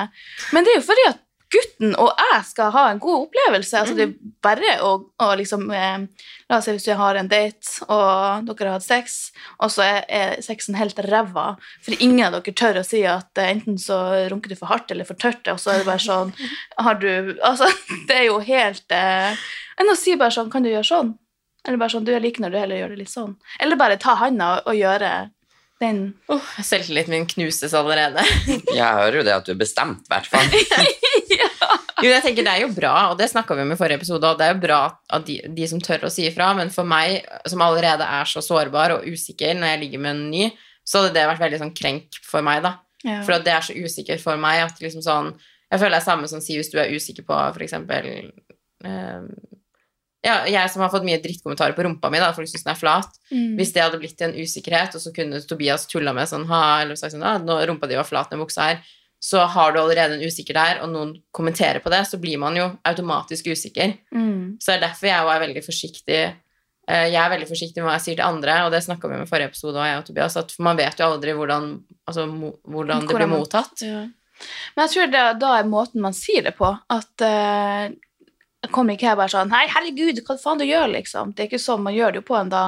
Men det er jo fordi at gutten og jeg skal ha en god opplevelse. Altså, det er bare å, å liksom eh, La oss si hvis du har en date, og dere har hatt sex, og så er, er sexen helt ræva, for ingen av dere tør å si at eh, enten så runker du for hardt eller for tørt, og så er det bare sånn Har du Altså, det er jo helt eh, Enn å si bare sånn Kan du gjøre sånn? Eller bare sånn Du, er lik når du heller gjør det litt sånn. Eller bare ta handa og, og gjøre den Åh, Selvtilliten min knuses allerede. Jeg hører jo det at du er bestemt, i hvert fall. Jo, jeg tenker Det er jo bra, og det snakka vi om i forrige episode, og det er jo bra at de, de som tør å si ifra, men for meg, som allerede er så sårbar og usikker når jeg ligger med en ny, så hadde det vært veldig sånn krenk for meg, da. ja. For at det er så usikker for meg at liksom sånn Jeg føler det er samme som si hvis du er usikker på for eksempel eh, Ja, jeg som har fått mye drittkommentarer på rumpa mi, da, folk syns den er flat. Mm. Hvis det hadde blitt en usikkerhet, og så kunne Tobias tulla med sånn ha, eller sagt sånn, ah, nå rumpa di var flat, den buksa her, så har du allerede en usikker der, og noen kommenterer på det, så blir man jo automatisk usikker. Mm. Så det er derfor jeg er veldig forsiktig. Eh, Jeg er veldig forsiktig med hva jeg sier til andre, og det snakka vi om i forrige episode, òg, jeg og Tobias, at man vet jo aldri hvordan, altså, hvordan det blir mottatt. Ja. Men jeg tror det, da er måten man sier det på, at jeg kommer ikke her bare sånn Hei, herregud, hva faen du gjør, liksom? Det er ikke sånn man gjør det jo på en da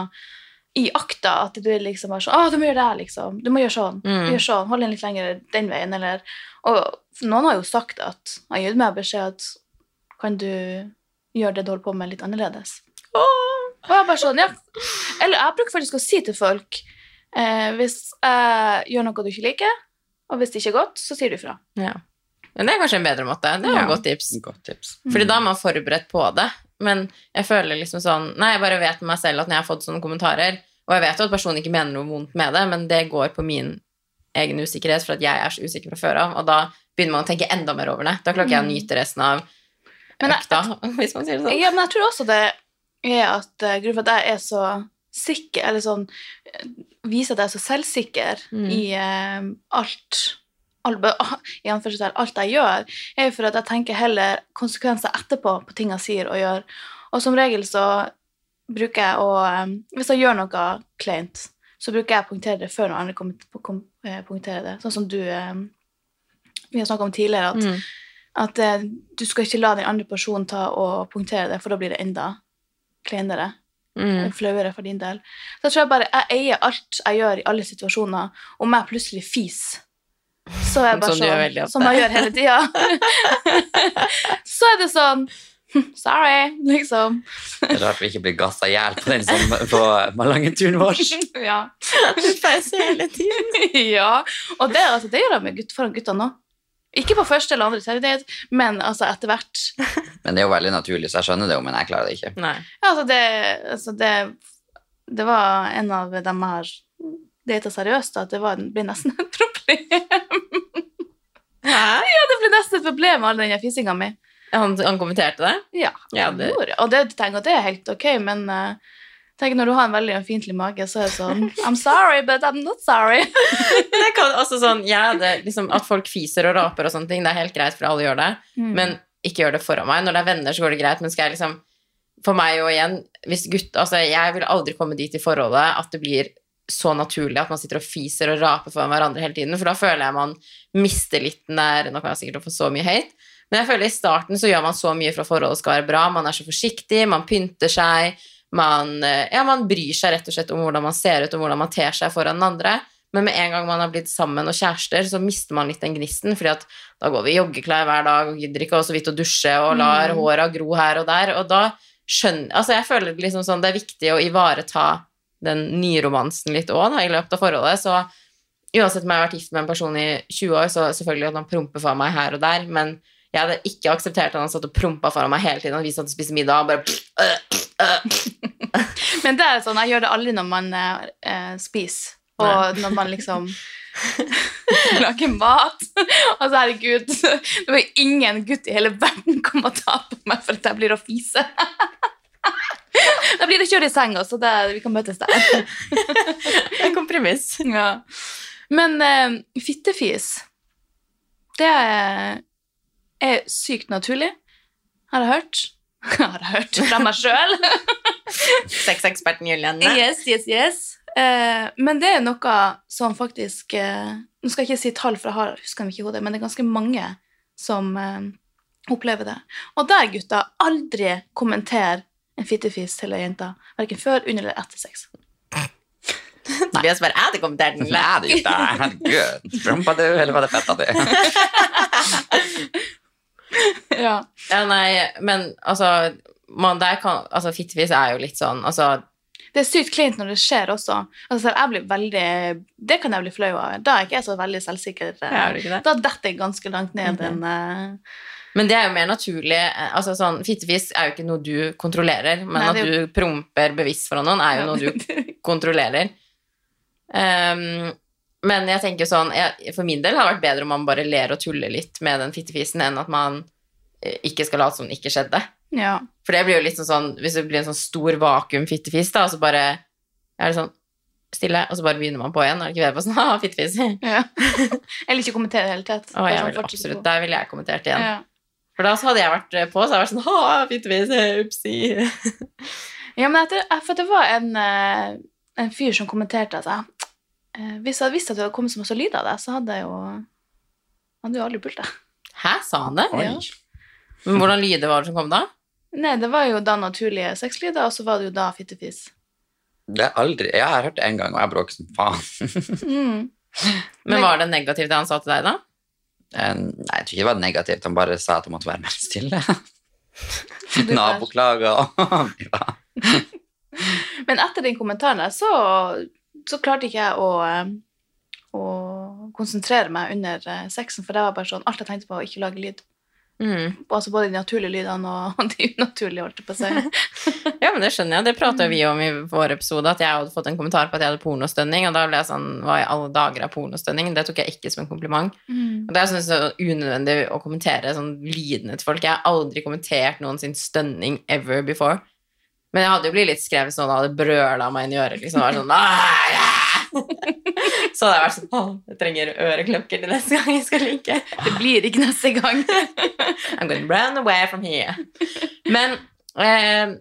i akta, at du liksom er sånn Å, du må gjøre det her, liksom. Du må gjøre sånn. Mm. Gjør sånn. Hold den litt lenger den veien, eller Og noen har jo sagt at Jeg har gitt meg beskjed at Kan du gjøre det du holder på med, litt annerledes? Og jeg bare sånn, ja. Eller jeg bruker faktisk å si til folk eh, Hvis jeg gjør noe du ikke liker, og hvis det ikke er godt, så sier du ifra. Ja. Men det er kanskje en bedre måte. Det er Ja. et godt tips. Godt tips. Fordi da er man forberedt på det. Men jeg føler liksom sånn Nei, jeg bare vet med meg selv at når jeg har fått sånne kommentarer Og jeg vet jo at personen ikke mener noe vondt med det, men det går på min egen usikkerhet for at jeg er så usikker fra før av. Og da begynner man å tenke enda mer over det. Da klarer ikke jeg å nyte resten av jeg- økta, hvis man sier det sånn. Ja, men jeg tror også det er at uh, grunnen for at jeg er så sikker, eller sånn eh, Viser at jeg er så selvsikker Mm. i uh, alt alt jeg gjør, er jo for at jeg tenker heller konsekvenser etterpå på ting jeg sier og gjør. Og som regel så bruker jeg å Hvis jeg gjør noe kleint, så bruker jeg å punktere det før noen andre kommer til å eh, punktere det. Sånn som du Vi har snakka om tidligere, at Mm. at eh, du skal ikke la den andre personen ta og punktere det, for da blir det enda kleinere. Mm. Flauere for din del. Så jeg tror jeg bare jeg eier alt jeg gjør i alle situasjoner. Om jeg plutselig fis, så er jeg bare Som sånn, gjør veldig sånn ofte. Som jeg gjør hele tida. så er det sånn Sorry, liksom. Det er rart vi ikke blir gassa i hjel på den som på Malangen-turen vår. ja. Hele tiden. ja. Og det, altså, det gjør jeg med gutt, foran gutta nå. Ikke på første eller andre seriedate, men altså etter hvert. Men det er jo veldig naturlig, så jeg skjønner det jo, men jeg klarer det ikke. Nei. Ja, altså det, altså det, det var en av dem jeg har data seriøst, at det var, ble nesten et problem. Hæ? Ja, det ble nesten et problem all den fisinga mi. Han, han kommenterte det? Ja, Ja, det- og det, tenker at det er helt ok, men uh, tenk når du har en veldig ømfintlig mage, så er det sånn I'm sorry, but I'm not sorry. Men jeg kan, også sånn, ja, det, liksom, At folk fiser og raper og sånne ting, det er helt greit, for alle gjør det. Mm. Men ikke gjør det foran meg. Når det er venner, så går det greit, men skal jeg liksom For meg og igjen hvis gutt, altså, Jeg vil aldri komme dit i forholdet at det blir så naturlig at man sitter og fiser og raper foran hverandre hele tiden, for da føler jeg man mister litt den der Nå kan jeg sikkert få så mye hate, men jeg føler i starten så gjør man så mye for at forholdet skal være bra. Man er så forsiktig, man pynter seg, man, eh, ja, man bryr seg rett og slett om hvordan man ser ut, og hvordan man ter seg foran den andre. Men med en gang man har blitt sammen og kjærester, så mister man litt den gnisten, fordi at da går vi i joggeklær hver dag og gidder ikke og så vidt å dusje og lar Mm. håra gro her og der, og da skjønner Altså, jeg føler liksom sånn det er viktig å ivareta den nye romansen litt òg, i løpet av forholdet, så uansett om jeg har vært gift med en person i 20 år, så selvfølgelig at han promper for meg her og der, men jeg hadde ikke akseptert at han satt og prompa foran meg hele tiden, og vi satt og spiste middag og bare øh, øh. Men det er sånn, jeg gjør det aldri når man eh, spiser, og når man liksom lager mat. Altså, herregud, det var ingen gutt i hele verden kom og ta på meg for at jeg blir å fise. Da blir det kjøre i senga, så det, vi kan møtes der. det En kompromiss. Ja. Men eh, fittefis, det er, er sykt naturlig, har jeg hørt. Har jeg hørt fra meg sjøl. Sexeksperten Julianne. Yes, yes, yes. Eh, men det er noe som faktisk eh, Nå skal jeg ikke si tall, for jeg har, husker dem ikke i hodet, men det er ganske mange som opplever det. Og der, gutta, aldri kommenter en fittefis til ei jente. Verken før, under eller etter sex. Tobias bare 'Jeg hadde kommentert den'. Nei, det er ikke det. Herregud. Rumpa du, eller var det fetta di? Ja. Ja, nei, men altså man, der kan, altså Fittefis er jo litt sånn altså, Det er sykt kleint når det skjer også. Altså, jeg blir veldig, det kan jeg bli flau av. Da er ikke jeg så veldig selvsikker. Ja, det? Da detter jeg ganske langt ned Ok. en eh, Men det er jo mer naturlig eh, altså sånn, Fittefis er jo ikke noe du kontrollerer, men Nei, det at du promper bevisst foran noen, er jo noe du kontrollerer. Um, men jeg tenker sånn jeg, For min del har det vært bedre om man bare ler og tuller litt med den fittefisen, enn at man eh, ikke skal late som det ikke skjedde. Ja. For det blir jo litt sånn, sånn Hvis det blir en sånn stor vakuum-fittefis, da, og så bare er det sånn stille, og så bare begynner man på igjen. Er det ikke bedre på sånn ha, fittefis? Ja. Eller ikke kommentere i det hele tatt. jeg sånn, vil absolutt. Der ville jeg kommentert igjen. Ja. For da så hadde jeg vært eh, på, så hadde jeg vært sånn ha, fittefis, upsi. Ja, men etter, eh, for det var en, eh, en fyr som kommenterte at jeg, eh, hvis jeg hadde visst at det hadde kommet så masse lyd av det, så hadde jeg jo hadde jo aldri pult det. Hæ, sa han det? Ja. Men hvordan lyder var det som kom da? Nei, det var jo da naturlige sexlyder, og så var det jo da fittefis. Det er aldri, jeg har hørt det en gang, og jeg bråker som faen. Mm. Men var det negativt det han sa til deg, da? Eh, Nei, jeg tror ikke det var negativt, han bare sa at jeg måtte være mer stille. Naboklager og ja. Men etter den kommentaren der, så, så klarte ikke jeg å, eh, å konsentrere meg under eh, sexen, for det var bare sånn alt jeg tenkte på, å ikke lage lyd. Mm. Altså både de naturlige lydene og de unaturlige, holdt jeg på å si. Ja, men det skjønner jeg. Det prata vi om i vår episode, at jeg hadde fått en kommentar på at jeg hadde pornostønning, og da ble jeg sånn Hva i alle dager er pornostønning? Det tok jeg ikke som en kompliment. Og det er sånn så unødvendig å kommentere sånn lidende til folk. Jeg har aldri kommentert noen sin stønning ever before. Men jeg hadde jo blitt litt skrevet sånn, da hadde brøla meg inn i øret. liksom, var sånn, «Ah! Så hadde jeg vært sånn Å, jeg trenger øreklokker til neste gang jeg skal ligge. Det blir ikke neste gang. I'm going to run away from here. Men eh,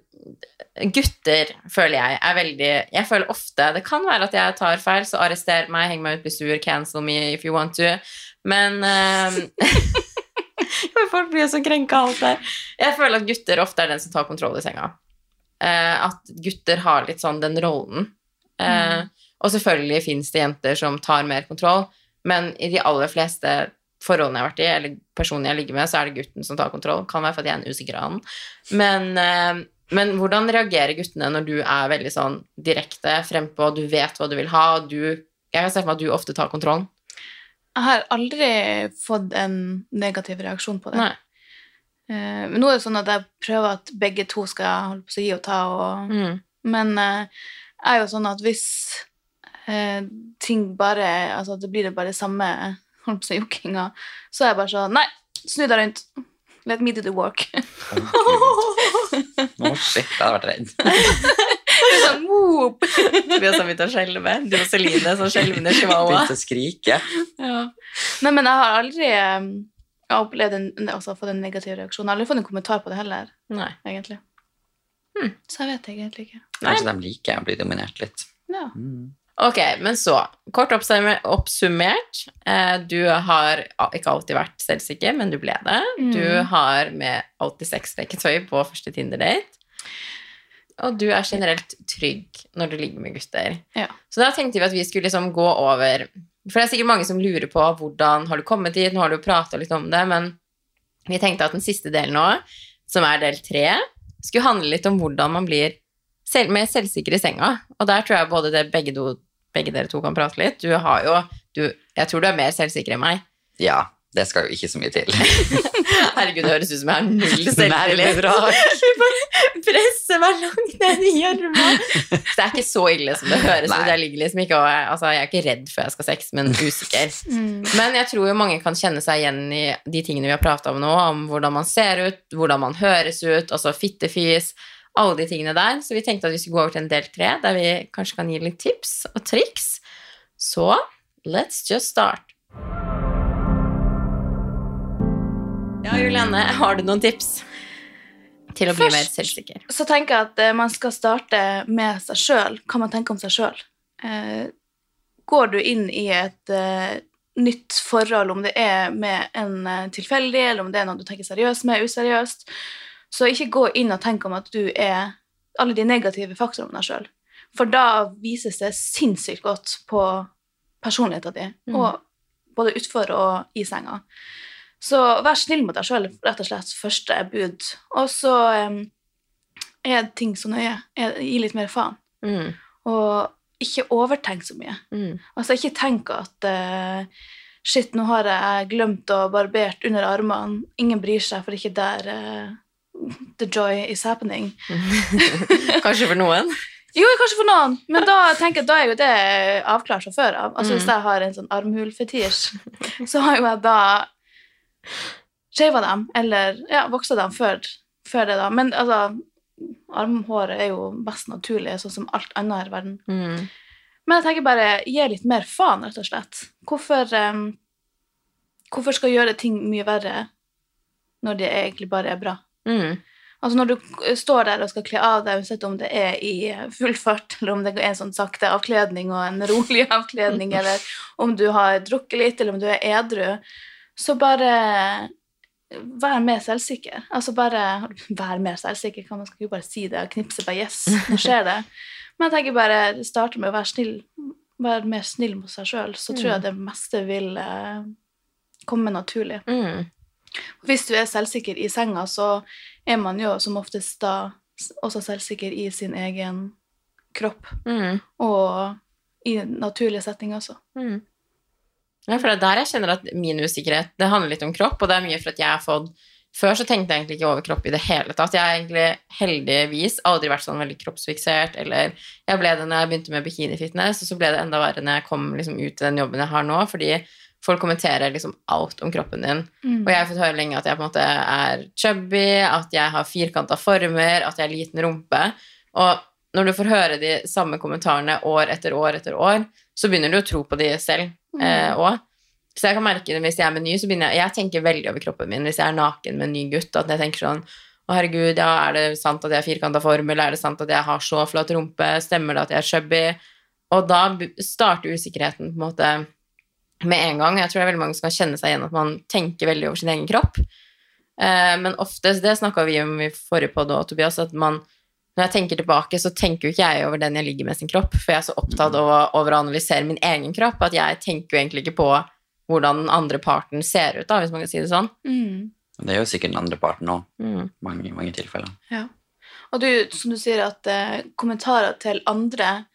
gutter føler jeg er veldig Jeg føler ofte Det kan være at jeg tar feil, så arrester meg, heng meg ut, bli sur, cancel me if you want to. Men um, Folk blir jo så krenka av alt der. Jeg føler at gutter ofte er den som tar kontroll i senga. Uh, at gutter har litt sånn den rollen. Eh, Og selvfølgelig fins det jenter som tar mer kontroll, men i de aller fleste forholdene jeg har vært i, eller personene jeg ligger med, så er det gutten som tar kontroll. Kan være fordi jeg er en usikker annen. Men, eh, men hvordan reagerer guttene når du er veldig sånn direkte frempå, du vet hva du vil ha, og du Jeg kan se for meg at du ofte tar kontrollen. Jeg har aldri fått en negativ reaksjon på det. Nei. Eh, Men nå er det sånn at jeg prøver at begge to skal holde på å gi og ta, og, Mm. men eh, jeg er jo sånn at hvis eh, ting bare Altså, det blir det bare samme holdt på å si jokkinga, så er jeg bare sånn Nei, snu deg rundt. Let me do the work. Å, shit, jeg hadde vært redd. Det sånn, whoop. Vi har begynt å skjelve. Du og Celine, sånn skjelvende chihuahua. Begynte å skrike. Ja. Nei, men jeg har aldri eh, jeg har opplevd en, altså, fått en negativ reaksjon. Jeg har aldri fått en kommentar på det heller, Nei. egentlig. Hmm. Så jeg vet egentlig ikke. Kanskje de liker å bli dominert litt. Ja. Mm. Ok, men så, kort oppsummert, eh, du har ikke alltid vært selvsikker, men du ble det. Mm. Du har med alltid sexleketøy på første Tinder-date. Og du er generelt trygg når du ligger med gutter. Ja. Så da tenkte vi at vi skulle liksom gå over For det er sikkert mange som lurer på hvordan har du kommet dit, nå har du prata litt om det, men vi tenkte at den siste delen nå, som er del tre, skulle handle litt om hvordan man blir selv, mer selvsikker i senga. Og der tror jeg både det, begge, do, begge dere to kan prate litt. Du har jo du, Jeg tror du er mer selvsikker enn meg. Ja, det skal jo ikke så mye til. Herregud, det høres ut som jeg har null selvtillit. Presser er meg langt ned i gjørma. Det er ikke så ille som det høres ut. Jeg liksom ikke altså, Jeg er ikke redd før jeg skal ha sex, men usikker. Mm. Men jeg tror jo mange kan kjenne seg igjen i de tingene vi har prata om nå, om hvordan man ser ut, hvordan man høres ut, altså fittefis, alle de tingene der. Så vi tenkte at vi skulle gå over til en del tre, der vi kanskje kan gi litt tips og triks. Så let's just start. Ja, Juliane, har du noen tips til å bli mer Først- selvsikker? Så tenker jeg at eh, man skal starte med seg sjøl. Hva man tenker om seg sjøl. Eh, går du inn i et eh, nytt forhold, om det er med en tilfeldig, eller om det er noe du tenker seriøst med, useriøst, så ikke gå inn og tenk om at du er alle de negative faktorene om deg sjøl. For da vises det sinnssykt godt på personligheten din, Mm. og både utfor og i senga. Så vær snill mot deg sjøl, rett og slett. Første bud. Og så um, er ting så nøye. Er- Gi litt mer faen. Mm, Og ikke overtenk så mye. mm, Altså, ikke tenk at uh, Shit, nå har jeg glemt å barbert under armene. Ingen bryr seg, for ikke der eh, the joy is happening. Kanskje for noen? Jo, kanskje for noen, men da tenker jeg, da er jo det avklart fra før av. Altså, Hvis Mm. jeg har en sånn armhulfetisj, så har jo jeg da shava dem, eller ja, voksa dem før, før det, da. Men altså, armhåret er jo mest naturlig, sånn som alt annet her i verden. Mm, Men jeg tenker bare gi litt mer faen, rett og slett. Hvorfor, um, hvorfor skal gjøre ting mye verre når det egentlig bare er bra? Mm, Altså Når du står der og skal kle av deg, uansett om det er i full fart, eller om det er en sånn sakte avkledning og en rolig avkledning, eller om du har drukket litt, eller om du er edru, så bare vær mer selvsikker. Altså bare Vær mer selvsikker, kan man skal ikke bare si det og knipse bare 'yes', nå skjer det. Men jeg tenker bare starte med å være snill, være mer snill mot seg sjøl, så tror jeg det meste vil eh, komme naturlig. mm. Hvis du er selvsikker i senga, så er man jo som oftest da også selvsikker i sin egen kropp, Mm, og i naturlige settinger også. mm. Ja, for det er der jeg kjenner at min usikkerhet Det handler litt om kropp, og det er mye for at jeg har fått Før så tenkte jeg egentlig ikke over kropp i det hele tatt. Jeg har egentlig heldigvis aldri vært sånn veldig kroppsfiksert, eller jeg ble det når jeg begynte med bikinifitness, og så ble det enda verre når jeg kom liksom ut i den jobben jeg har nå, fordi folk kommenterer liksom alt om kroppen din. Mm. Og jeg har fått høre lenge at jeg på en måte er chubby, at jeg har firkanta former, at jeg har liten rumpe. Og når du får høre de samme kommentarene år etter år etter år, så begynner du å tro på de selv òg. Eh, så jeg kan merke det hvis jeg er med ny, så begynner jeg Jeg tenker veldig over kroppen min hvis jeg er naken med en ny gutt. At jeg tenker sånn Å, herregud, ja, er det sant at jeg har firkanta form, eller er det sant at jeg har så flat rumpe? Stemmer det at jeg er chubby? Og da starter usikkerheten på en måte med en gang. Jeg tror det er veldig mange som kan kjenne seg igjen at man tenker veldig over sin egen kropp. Eh, men oftest, det snakka vi om i forrige podd òg, Tobias, at man når jeg tenker tilbake, så tenker jo ikke jeg over den jeg ligger med sin kropp, for jeg er så opptatt av, å- over å analysere min egen kropp at jeg tenker jo egentlig ikke på hvordan den andre parten ser ut, da, hvis man kan si det sånn. Mm. Det er jo sikkert den andre parten òg, Mm. mange, mange tilfeller. Ja. Og du, som du sier, at eh, kommentarer til andre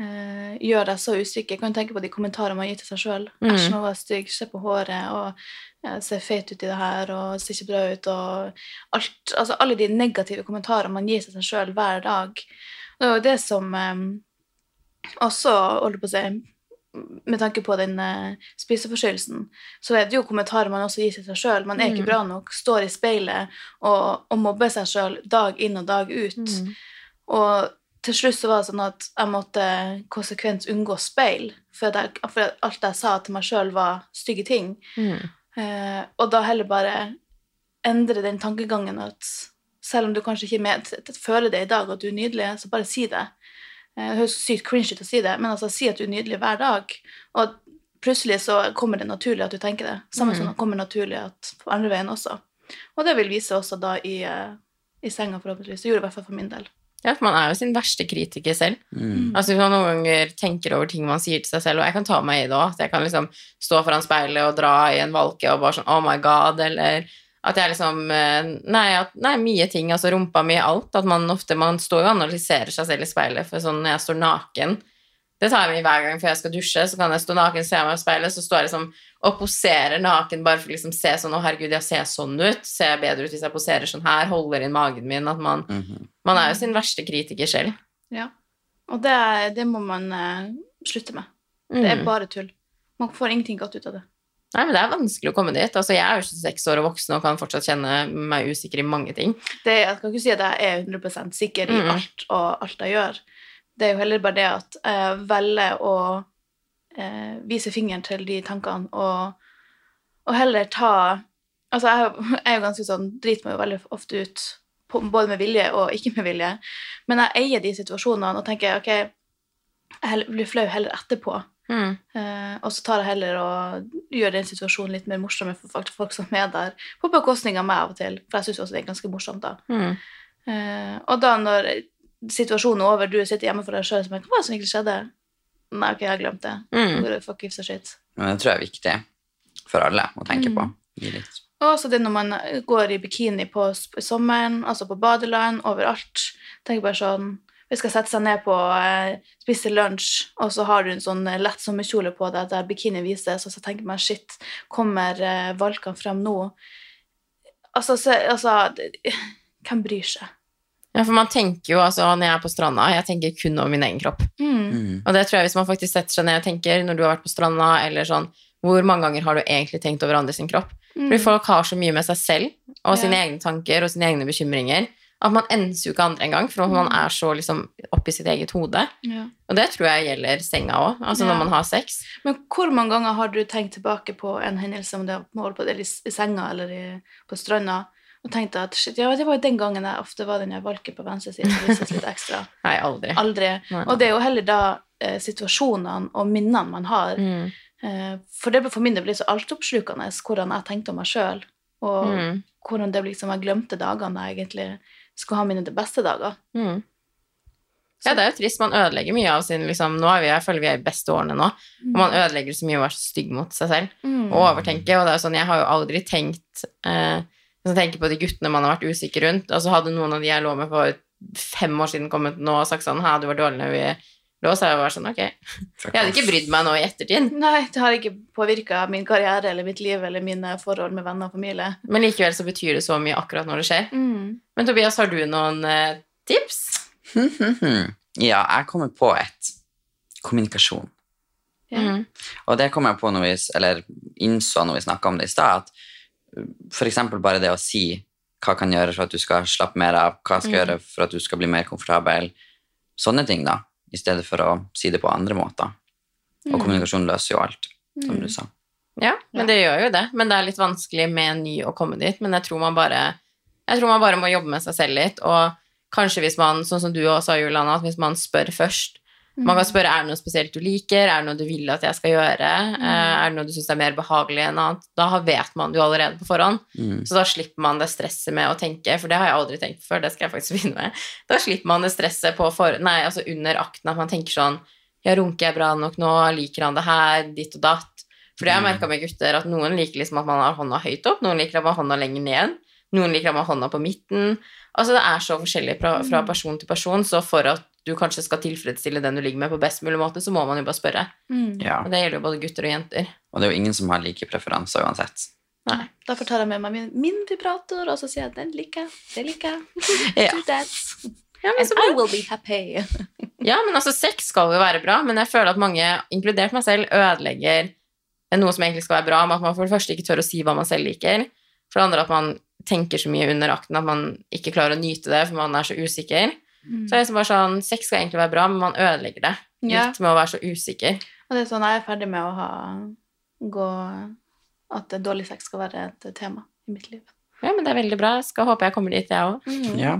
eh, gjør deg så usikker. Jeg kan tenke på de kommentarene man gir til seg sjøl. Mm. Æsj, nå var jeg stygg. Se på håret. Og jeg ser feit ut i det her. Og ser ikke bra ut. Og alt, altså alle de negative kommentarene man gir til seg sjøl hver dag. Det er jo det som eh, også, holder på å si med tanke på den uh, spiseforstyrrelsen, så er det jo kommentarer man også gir til seg sjøl. Man er ikke Mm. bra nok, står i speilet og, og mobber seg sjøl dag inn og dag ut. Mm. Og til slutt så var det sånn at jeg måtte konsekvent unngå speil, for, jeg, for alt jeg sa til meg sjøl, var stygge ting. Mm. Eh, og da heller bare endre den tankegangen at selv om du kanskje ikke med, føler det i dag at du er nydelig, så bare si det. Eh, Det høres sykt cringy ut å si det, men altså si at du er nydelig hver dag. Og plutselig så kommer det naturlig at du tenker det. Samme Mm. som det kommer naturlig at på andre veien også. Og det vil vise også da i, eh, i senga, forhåpentligvis. Det gjorde det i hvert fall for min del. Ja, for man er jo sin verste kritiker selv. Mm. Altså Hvis man noen ganger tenker over ting man sier til seg selv, og jeg kan ta meg i det òg, at jeg kan liksom stå foran speilet og dra i en valke og bare sånn Oh my God, eller at jeg liksom eh, Nei, at, nei mye ting. Altså rumpa mi, alt. At man ofte Man står og analyserer seg selv i speilet, for sånn når jeg står naken Det tar jeg med hver gang før jeg skal dusje, så kan jeg stå naken, se meg i speilet, så står jeg liksom og poserer naken bare for å liksom se sånn Å, herregud, jeg ser sånn ut. Ser jeg bedre ut hvis jeg poserer sånn her? Holder inn magen min? At man Mhm. Man er jo sin verste kritiker selv. Ja. Og det, det må man uh, slutte med. Det er Mm. bare tull. Man får ingenting godt ut av det. Nei, men Det er vanskelig å komme dit. Altså, Jeg er jo 26 år og voksen og kan fortsatt kjenne meg usikker i mange ting. det jeg skal ikke si at jeg er 100% sikker i Mm. alt og alt jeg gjør. Det er jo heller bare det at jeg velger å eh, vise fingeren til de tankene og, og heller ta Altså, jeg, jeg er jo ganske sånn Driter meg jo veldig ofte ut, både med vilje og ikke med vilje. Men jeg eier de situasjonene og tenker ok, jeg blir flau heller etterpå. Mm. Uh, og så tar jeg heller og gjør den situasjonen litt mer morsom for folk, folk som er der. På bekostning av meg av og til, for jeg syns også det er ganske morsomt. da. Mm. Uh, og da når situasjonen er over, du sitter hjemme for deg sjøl, og tenker hva var det som egentlig skjedde? Nei, ok, jeg har glemt det. Mm. Fuck gives a shit. Men det tror jeg er viktig for alle å tenke på. Mm. Gi litt. Og så det når man går i bikini på, sommeren, altså på badeland, overalt. tenker bare sånn Vi skal sette seg ned på eh, spise lunsj, og så har du en sånn eh, lett sommerkjole på deg der bikini vises, og så tenker man shit, kommer eh, valkene frem nå? Altså, så, altså Hvem bryr seg? Ja, for man tenker jo, altså når jeg er på stranda, jeg tenker kun over min egen kropp. Mm. Mm. Og det tror jeg hvis man faktisk setter seg ned og tenker når du har vært på stranda, eller sånn, hvor mange ganger har du egentlig tenkt over andre sin Fordi Mm. folk har så mye med seg selv, og sine Ja. egne tanker og sine egne bekymringer, at man enser jo ikke andre engang, for man Mm. er så liksom oppi sitt eget hode. Ja. Og det tror jeg gjelder senga òg, altså Ja. når man har sex. Men hvor mange ganger har du tenkt tilbake på en hendelse, om det var på, eller i, i senga eller i, på stranda, og tenkt at shit, ja, det var jo den gangen jeg ofte var den valgte på venstre side, som vises litt ekstra. Nei, aldri. Aldri. Nei. Og det er jo heller da eh, situasjonene og minnene man har. Mm. Eh, for det for min del blir så altoppslukende hvordan jeg tenkte om meg sjøl, og Mm. hvordan det liksom jeg glemte dagene jeg egentlig skulle ha mine beste dager. Mm. Ja, det er jo trist. Man ødelegger mye av sin liksom, Nå er vi, jeg føler vi er i beste årene nå, og man ødelegger så mye å være så stygg mot seg selv. Mm. Og overtenke. Og det er jo sånn, jeg har jo aldri tenkt eh, Hvis jeg tenker på de guttene man har vært usikker rundt, altså hadde noen av de jeg lå med for fem år siden kommet nå og sagt sånn Hæ, du var dårlig når vi Da så jeg var sånn, ok. Jeg hadde ikke brydd meg nå i ettertid. Nei, det har ikke påvirka min karriere eller mitt liv eller mine forhold med venner og familie. Men likevel så betyr det så mye akkurat når det skjer. Mm. Men Tobias, har du noen eh, tips? Ja, jeg kommer på et. Kommunikasjon. Ja. Mm. Og det kom jeg på når vi, eller innså når vi snakka om det i stad, at eksempel bare det å si hva kan gjøre for at du skal slappe mer av, hva skal Mm. gjøre for at du skal bli mer komfortabel, sånne ting da, i stedet for å si det på andre måter. Og Mm. kommunikasjon løser jo alt, som Mm. du sa. Ja, men det gjør jo det. Men det er litt vanskelig med ny å komme dit. Men jeg tror man bare jeg tror man bare må jobbe med seg selv litt. Og kanskje hvis man, sånn som du også sa, Juliana, at hvis man spør først Man kan spørre er det noe spesielt du liker, er det noe du vil at jeg skal gjøre, mm. er det noe du syns er mer behagelig enn annet. Da vet man det jo allerede på forhånd. Mm. Så da slipper man det stresset med å tenke, for det har jeg aldri tenkt før, det skal jeg faktisk begynne med. Da slipper man det stresset på for, nei, altså under akten, at man tenker sånn Ja, runker jeg bra nok nå? Liker han det her? Ditt og datt. For det har jeg merka med gutter, at noen liker liksom at man har hånda høyt opp, noen liker at man har hånda lenger ned, noen liker man har hånda på midten. Altså det er så forskjellig fra, fra person til person, så for at du kanskje skal tilfredsstille den du ligger med på best mulig måte, så må man jo bare spørre. Mm. Ja, Og det gjelder jo både gutter og jenter. og det er jo ingen som har like preferanser uansett. Nei. Derfor tar jeg med meg min, min vibrator, og så sier jeg den liker jeg, det liker jeg. Ja. Ja, men And I will be happy. Ja, men altså, sex skal jo være bra, men jeg føler at mange, inkludert meg selv, ødelegger noe som egentlig skal være bra, med at man for det første ikke tør å si hva man selv liker, for det andre at man tenker så mye under akten at man ikke klarer å nyte det, for man er så usikker. Så er det liksom bare sånn, sex skal egentlig være bra, men man ødelegger det litt med å være så usikker. Og det er sånn, jeg er ferdig med å ha gå, At dårlig sex skal være et tema i mitt liv. Ja, men det er veldig bra. Jeg skal håpe jeg kommer dit, jeg òg. Ja,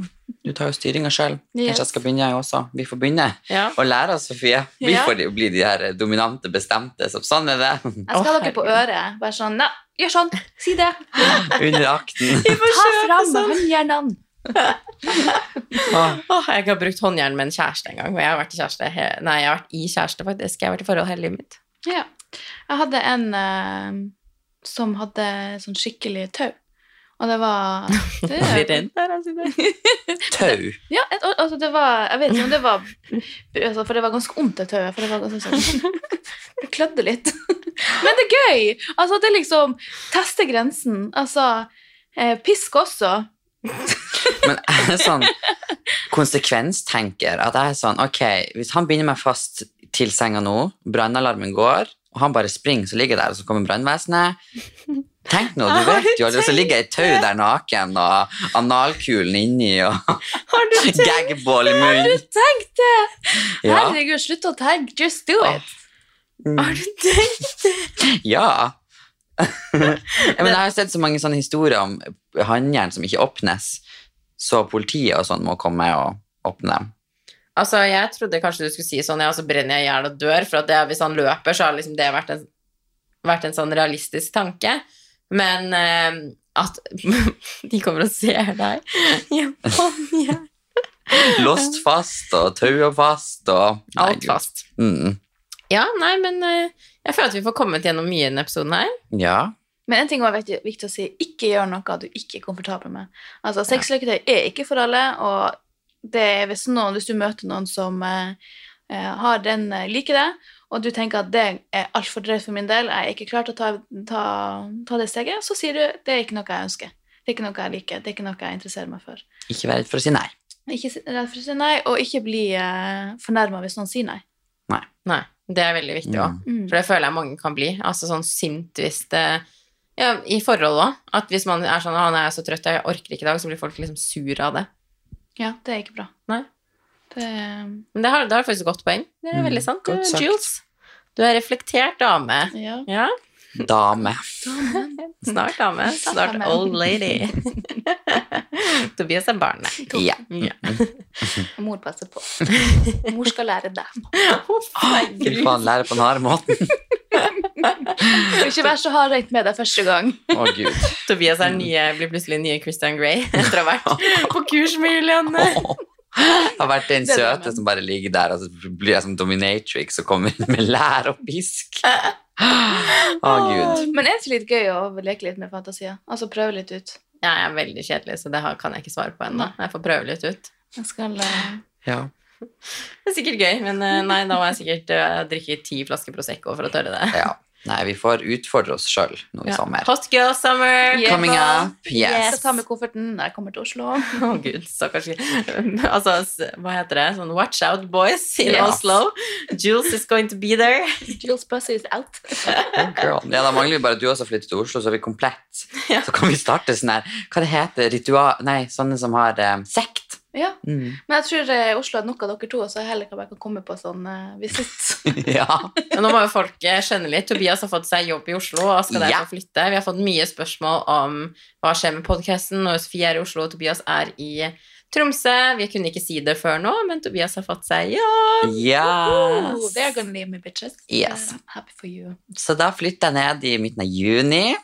du tar jo styringa sjøl. Yes. Kanskje jeg skal begynne, jeg også. Vi får begynne Ja. å lære oss, Sofie. Vi Ja. får bli de her dominante, bestemte. som sånn er det. Jeg skal ha dere på øret. Bare sånn Nei, gjør sånn! Si det! Under akten. Ta fram sånn. håndjernene! Åh, Åh, jeg har brukt håndjern med en kjæreste en gang, og jeg har vært i kjæreste, he nei, jeg har vært i kjæreste, faktisk. Jeg har vært i forhold hele livet mitt. Ja. Jeg hadde en uh, som hadde sånn skikkelig tau. Og det var det. Tau. Ja, et, altså det var Jeg vet ikke om det var altså, For det var ganske vondt, det tauet. For det var ganske sånn Det klødde litt. Men det er gøy! Altså, det er liksom Teste grensen. Altså eh, Pisk også. Men jeg er sånn konsekvenstenker. At jeg er sånn Ok, hvis han binder meg fast til senga nå, brannalarmen går, og han bare springer, så ligger jeg der, og så kommer brannvesenet. Tenk nå, du vet jo, og så ligger jeg i tau der naken, og analkulen inni, og Har du tenkt gagball i Har du tenkt det? Ja. Herregud, slutt å tenke. Just do it. Har du tenkt det? ja. Men jeg har sett så mange sånne historier om håndjern som ikke åpnes, så politiet og sånn må komme og åpne. Altså, jeg trodde kanskje du skulle si sånn, ja, så brenner jeg i hjel og dør, for at det, hvis han løper, så har liksom det vært en, vært en sånn realistisk tanke. Men eh, at de kommer og ser deg en håndjern Låst fast og taua fast og Nei, Alt fast. Mm. Ja, nei, men eh, jeg føler at vi får kommet gjennom mye i denne episoden her. Ja. Men en ting var viktig, viktig å si. Ikke gjør noe du ikke er komfortabel med. Altså, Sexleketøy er ikke for alle, og det er hvis, noen, hvis du møter noen som eh, eh, har den, eh, liker det, og du tenker at det er altfor drøyt for min del, jeg er ikke klar til å ta, ta, ta det steget, så sier du det er ikke noe jeg ønsker. Det er ikke noe jeg liker, det er ikke noe jeg interesserer meg for. Ikke vær redd for å si nei. Ikke redd for å si nei, og ikke bli eh, fornærma hvis noen sier nei. Nei, det er veldig viktig òg. Mm. For det føler jeg mange kan bli. Altså sånn sint hvis det Ja, i forhold òg. At hvis man er sånn 'Å, nå er jeg så trøtt, jeg orker ikke i dag', så blir folk liksom sur av det. Ja, det er ikke bra. Nei. Det, Men det har, det har faktisk godt poeng. Det er Mm, veldig sant. Du. Jules. Du er reflektert dame. ja. Ja, Dame. snart dame. Snart old lady. Tobias er barnet. Ja. Ja. Mor passer på. Mor skal lære deg. Fy faen lære på den harde måten. Ikke vær så hardhendt med deg første gang. Å, gud. Tobias er nye, blir plutselig nye Christian Grey etter å ha vært på kurs med Julianne. Jeg har vært den søte som bare ligger der, og så blir jeg som dominatrix og kommer inn med lær og pisk. Å, gud. Men er det ikke litt gøy å leke litt med fantasier? Altså prøve litt ut. Ja, jeg er veldig kjedelig, så det kan jeg ikke svare på ennå. Jeg får prøve litt ut. Jeg skal eh, Ja. Det er sikkert gøy, men eh, nei, da må jeg sikkert eh, drikke ti flasker Prosecco for å tørre det. Ja. Nei, vi får utfordre oss sjøl nå i Ja. sommer. Hot girl summer! Yeah. Coming up, Yes. yes. Jeg ta med kofferten når jeg kommer til Oslo. Å gud, stakkars Altså, hva heter det? Sånn watch out, boys, in yes. Oslo. Jules is going to be there. Jules Bussy is out. Oh, girl. Ja, Da mangler vi bare at du også flytter til Oslo, så er vi komplett. Ja. Så kan vi starte sånn her Hva det heter Ritual Nei, sånne som har um, sekt. Ja, Mm. Men jeg tror eh, Oslo er nok av dere to, så jeg heller kan bare komme på sånn uh, visitt. ja. Men nå må jo folk eh, skjønne litt. Tobias har fått seg jobb i Oslo og skal Ja. flytte. Vi har fått mye spørsmål om hva skjer med podkasten når Sofie er i Oslo og Tobias er i Tromsø. Vi kunne ikke si det før nå, men Tobias har fått seg jobb. Oh, Yes. they're gonna leave me, bitches. Yes. Uh, happy for you. Så da flytter jeg ned i midten av juni,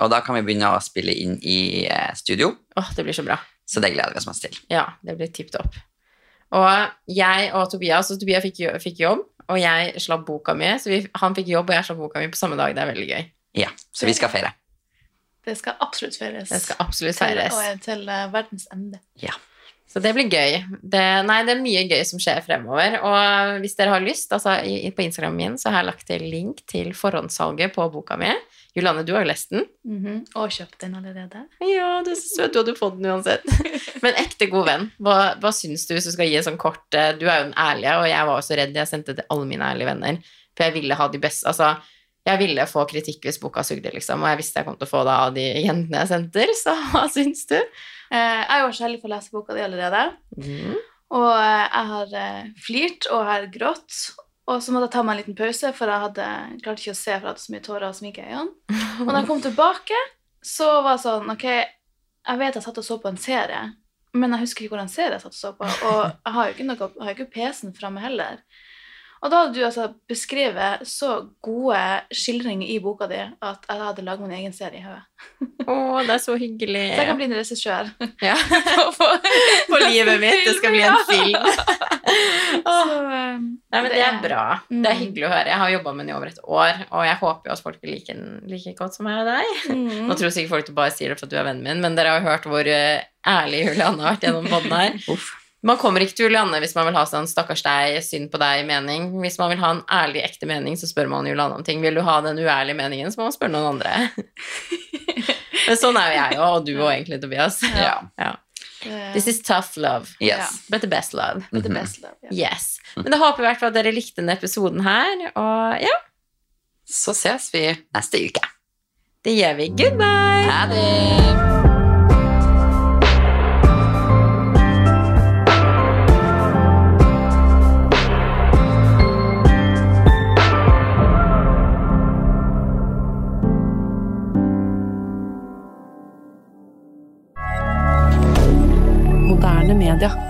og da kan vi begynne å spille inn i eh, studio. Åh, det blir så bra. Så det gleder vi oss masse til. Ja, det blir tipp topp. Og jeg og Tobias, og Tobias fikk, fikk jobb, og jeg slapp boka mi. Så vi, han fikk jobb, og jeg slapp boka mi på samme dag. Det er veldig gøy. Ja, Så vi skal feire. Det skal absolutt feires. Det skal absolutt til, og er til eh, verdens ende. Ja. Så det blir gøy. Det, nei, det er mye gøy som skjer fremover. Og hvis dere har lyst, altså i, på Instagramen min så har jeg lagt til link til forhåndssalget på boka mi. Julianne, du har jo lest den. Mhm. Og kjøpt den allerede. Ja, du er så søt. Du hadde fått den uansett. Men ekte god venn, hva, hva syns du hvis du skal gi en sånn kort eh, Du er jo den ærlige, og jeg var også redd. Jeg sendte til alle mine ærlige venner. For jeg ville ha de beste Altså, jeg ville få kritikk hvis boka sugde, liksom. Og jeg visste jeg kom til å få det av de jentene jeg sendte. Så hva syns du? Eh, jeg var jo så heldig for å lese boka di allerede. Mm. Og eh, jeg har flirt og har grått. Og så måtte jeg ta meg en liten pause, for jeg hadde klarte ikke å se, for jeg hadde så mye tårer og sminke i øynene. Og når jeg kom tilbake, så var det sånn Ok, jeg vet jeg satt og så på en serie, men jeg husker ikke hvordan serie jeg satt og så på. Og jeg har jo ikke, noe, har ikke PC-en framme heller. Og da hadde du altså beskrevet så gode skildringer i boka di at jeg hadde laget min egen serie i hodet. Å, det er så hyggelig. Så jeg kan bli en regissør. Ja. På livet mitt. Det skal bli en film. Så, eh, Nei, men det er bra. Det er Mm. hyggelig å høre. Jeg har jobba med den i over et år, og jeg håper jo at folk liker den like godt som meg og deg. Mm. Nå tror sikkert folk du bare sier det for at du er vennen min, men dere har jo hørt hvor eh, ærlig Julianne har vært gjennom podden her. Uff. Man kommer ikke til Julianne hvis man vil ha sånn 'stakkars deg, synd på deg'-mening. Hvis man vil ha en ærlig, ekte mening, så spør man Julianne om ting. Vil du ha den uærlige meningen, så må man spørre noen andre. Men sånn er jo jeg òg, og du òg egentlig, Tobias. Ja. Ja. This is tough love, Yes. but the best love. but the Mhm. best love, ja. Yes. Men da håper jeg i hvert fall at dere likte denne episoden her, og ja, Så ses vi neste uke. det gjør vi. Goodbye! Ha det! D'accord.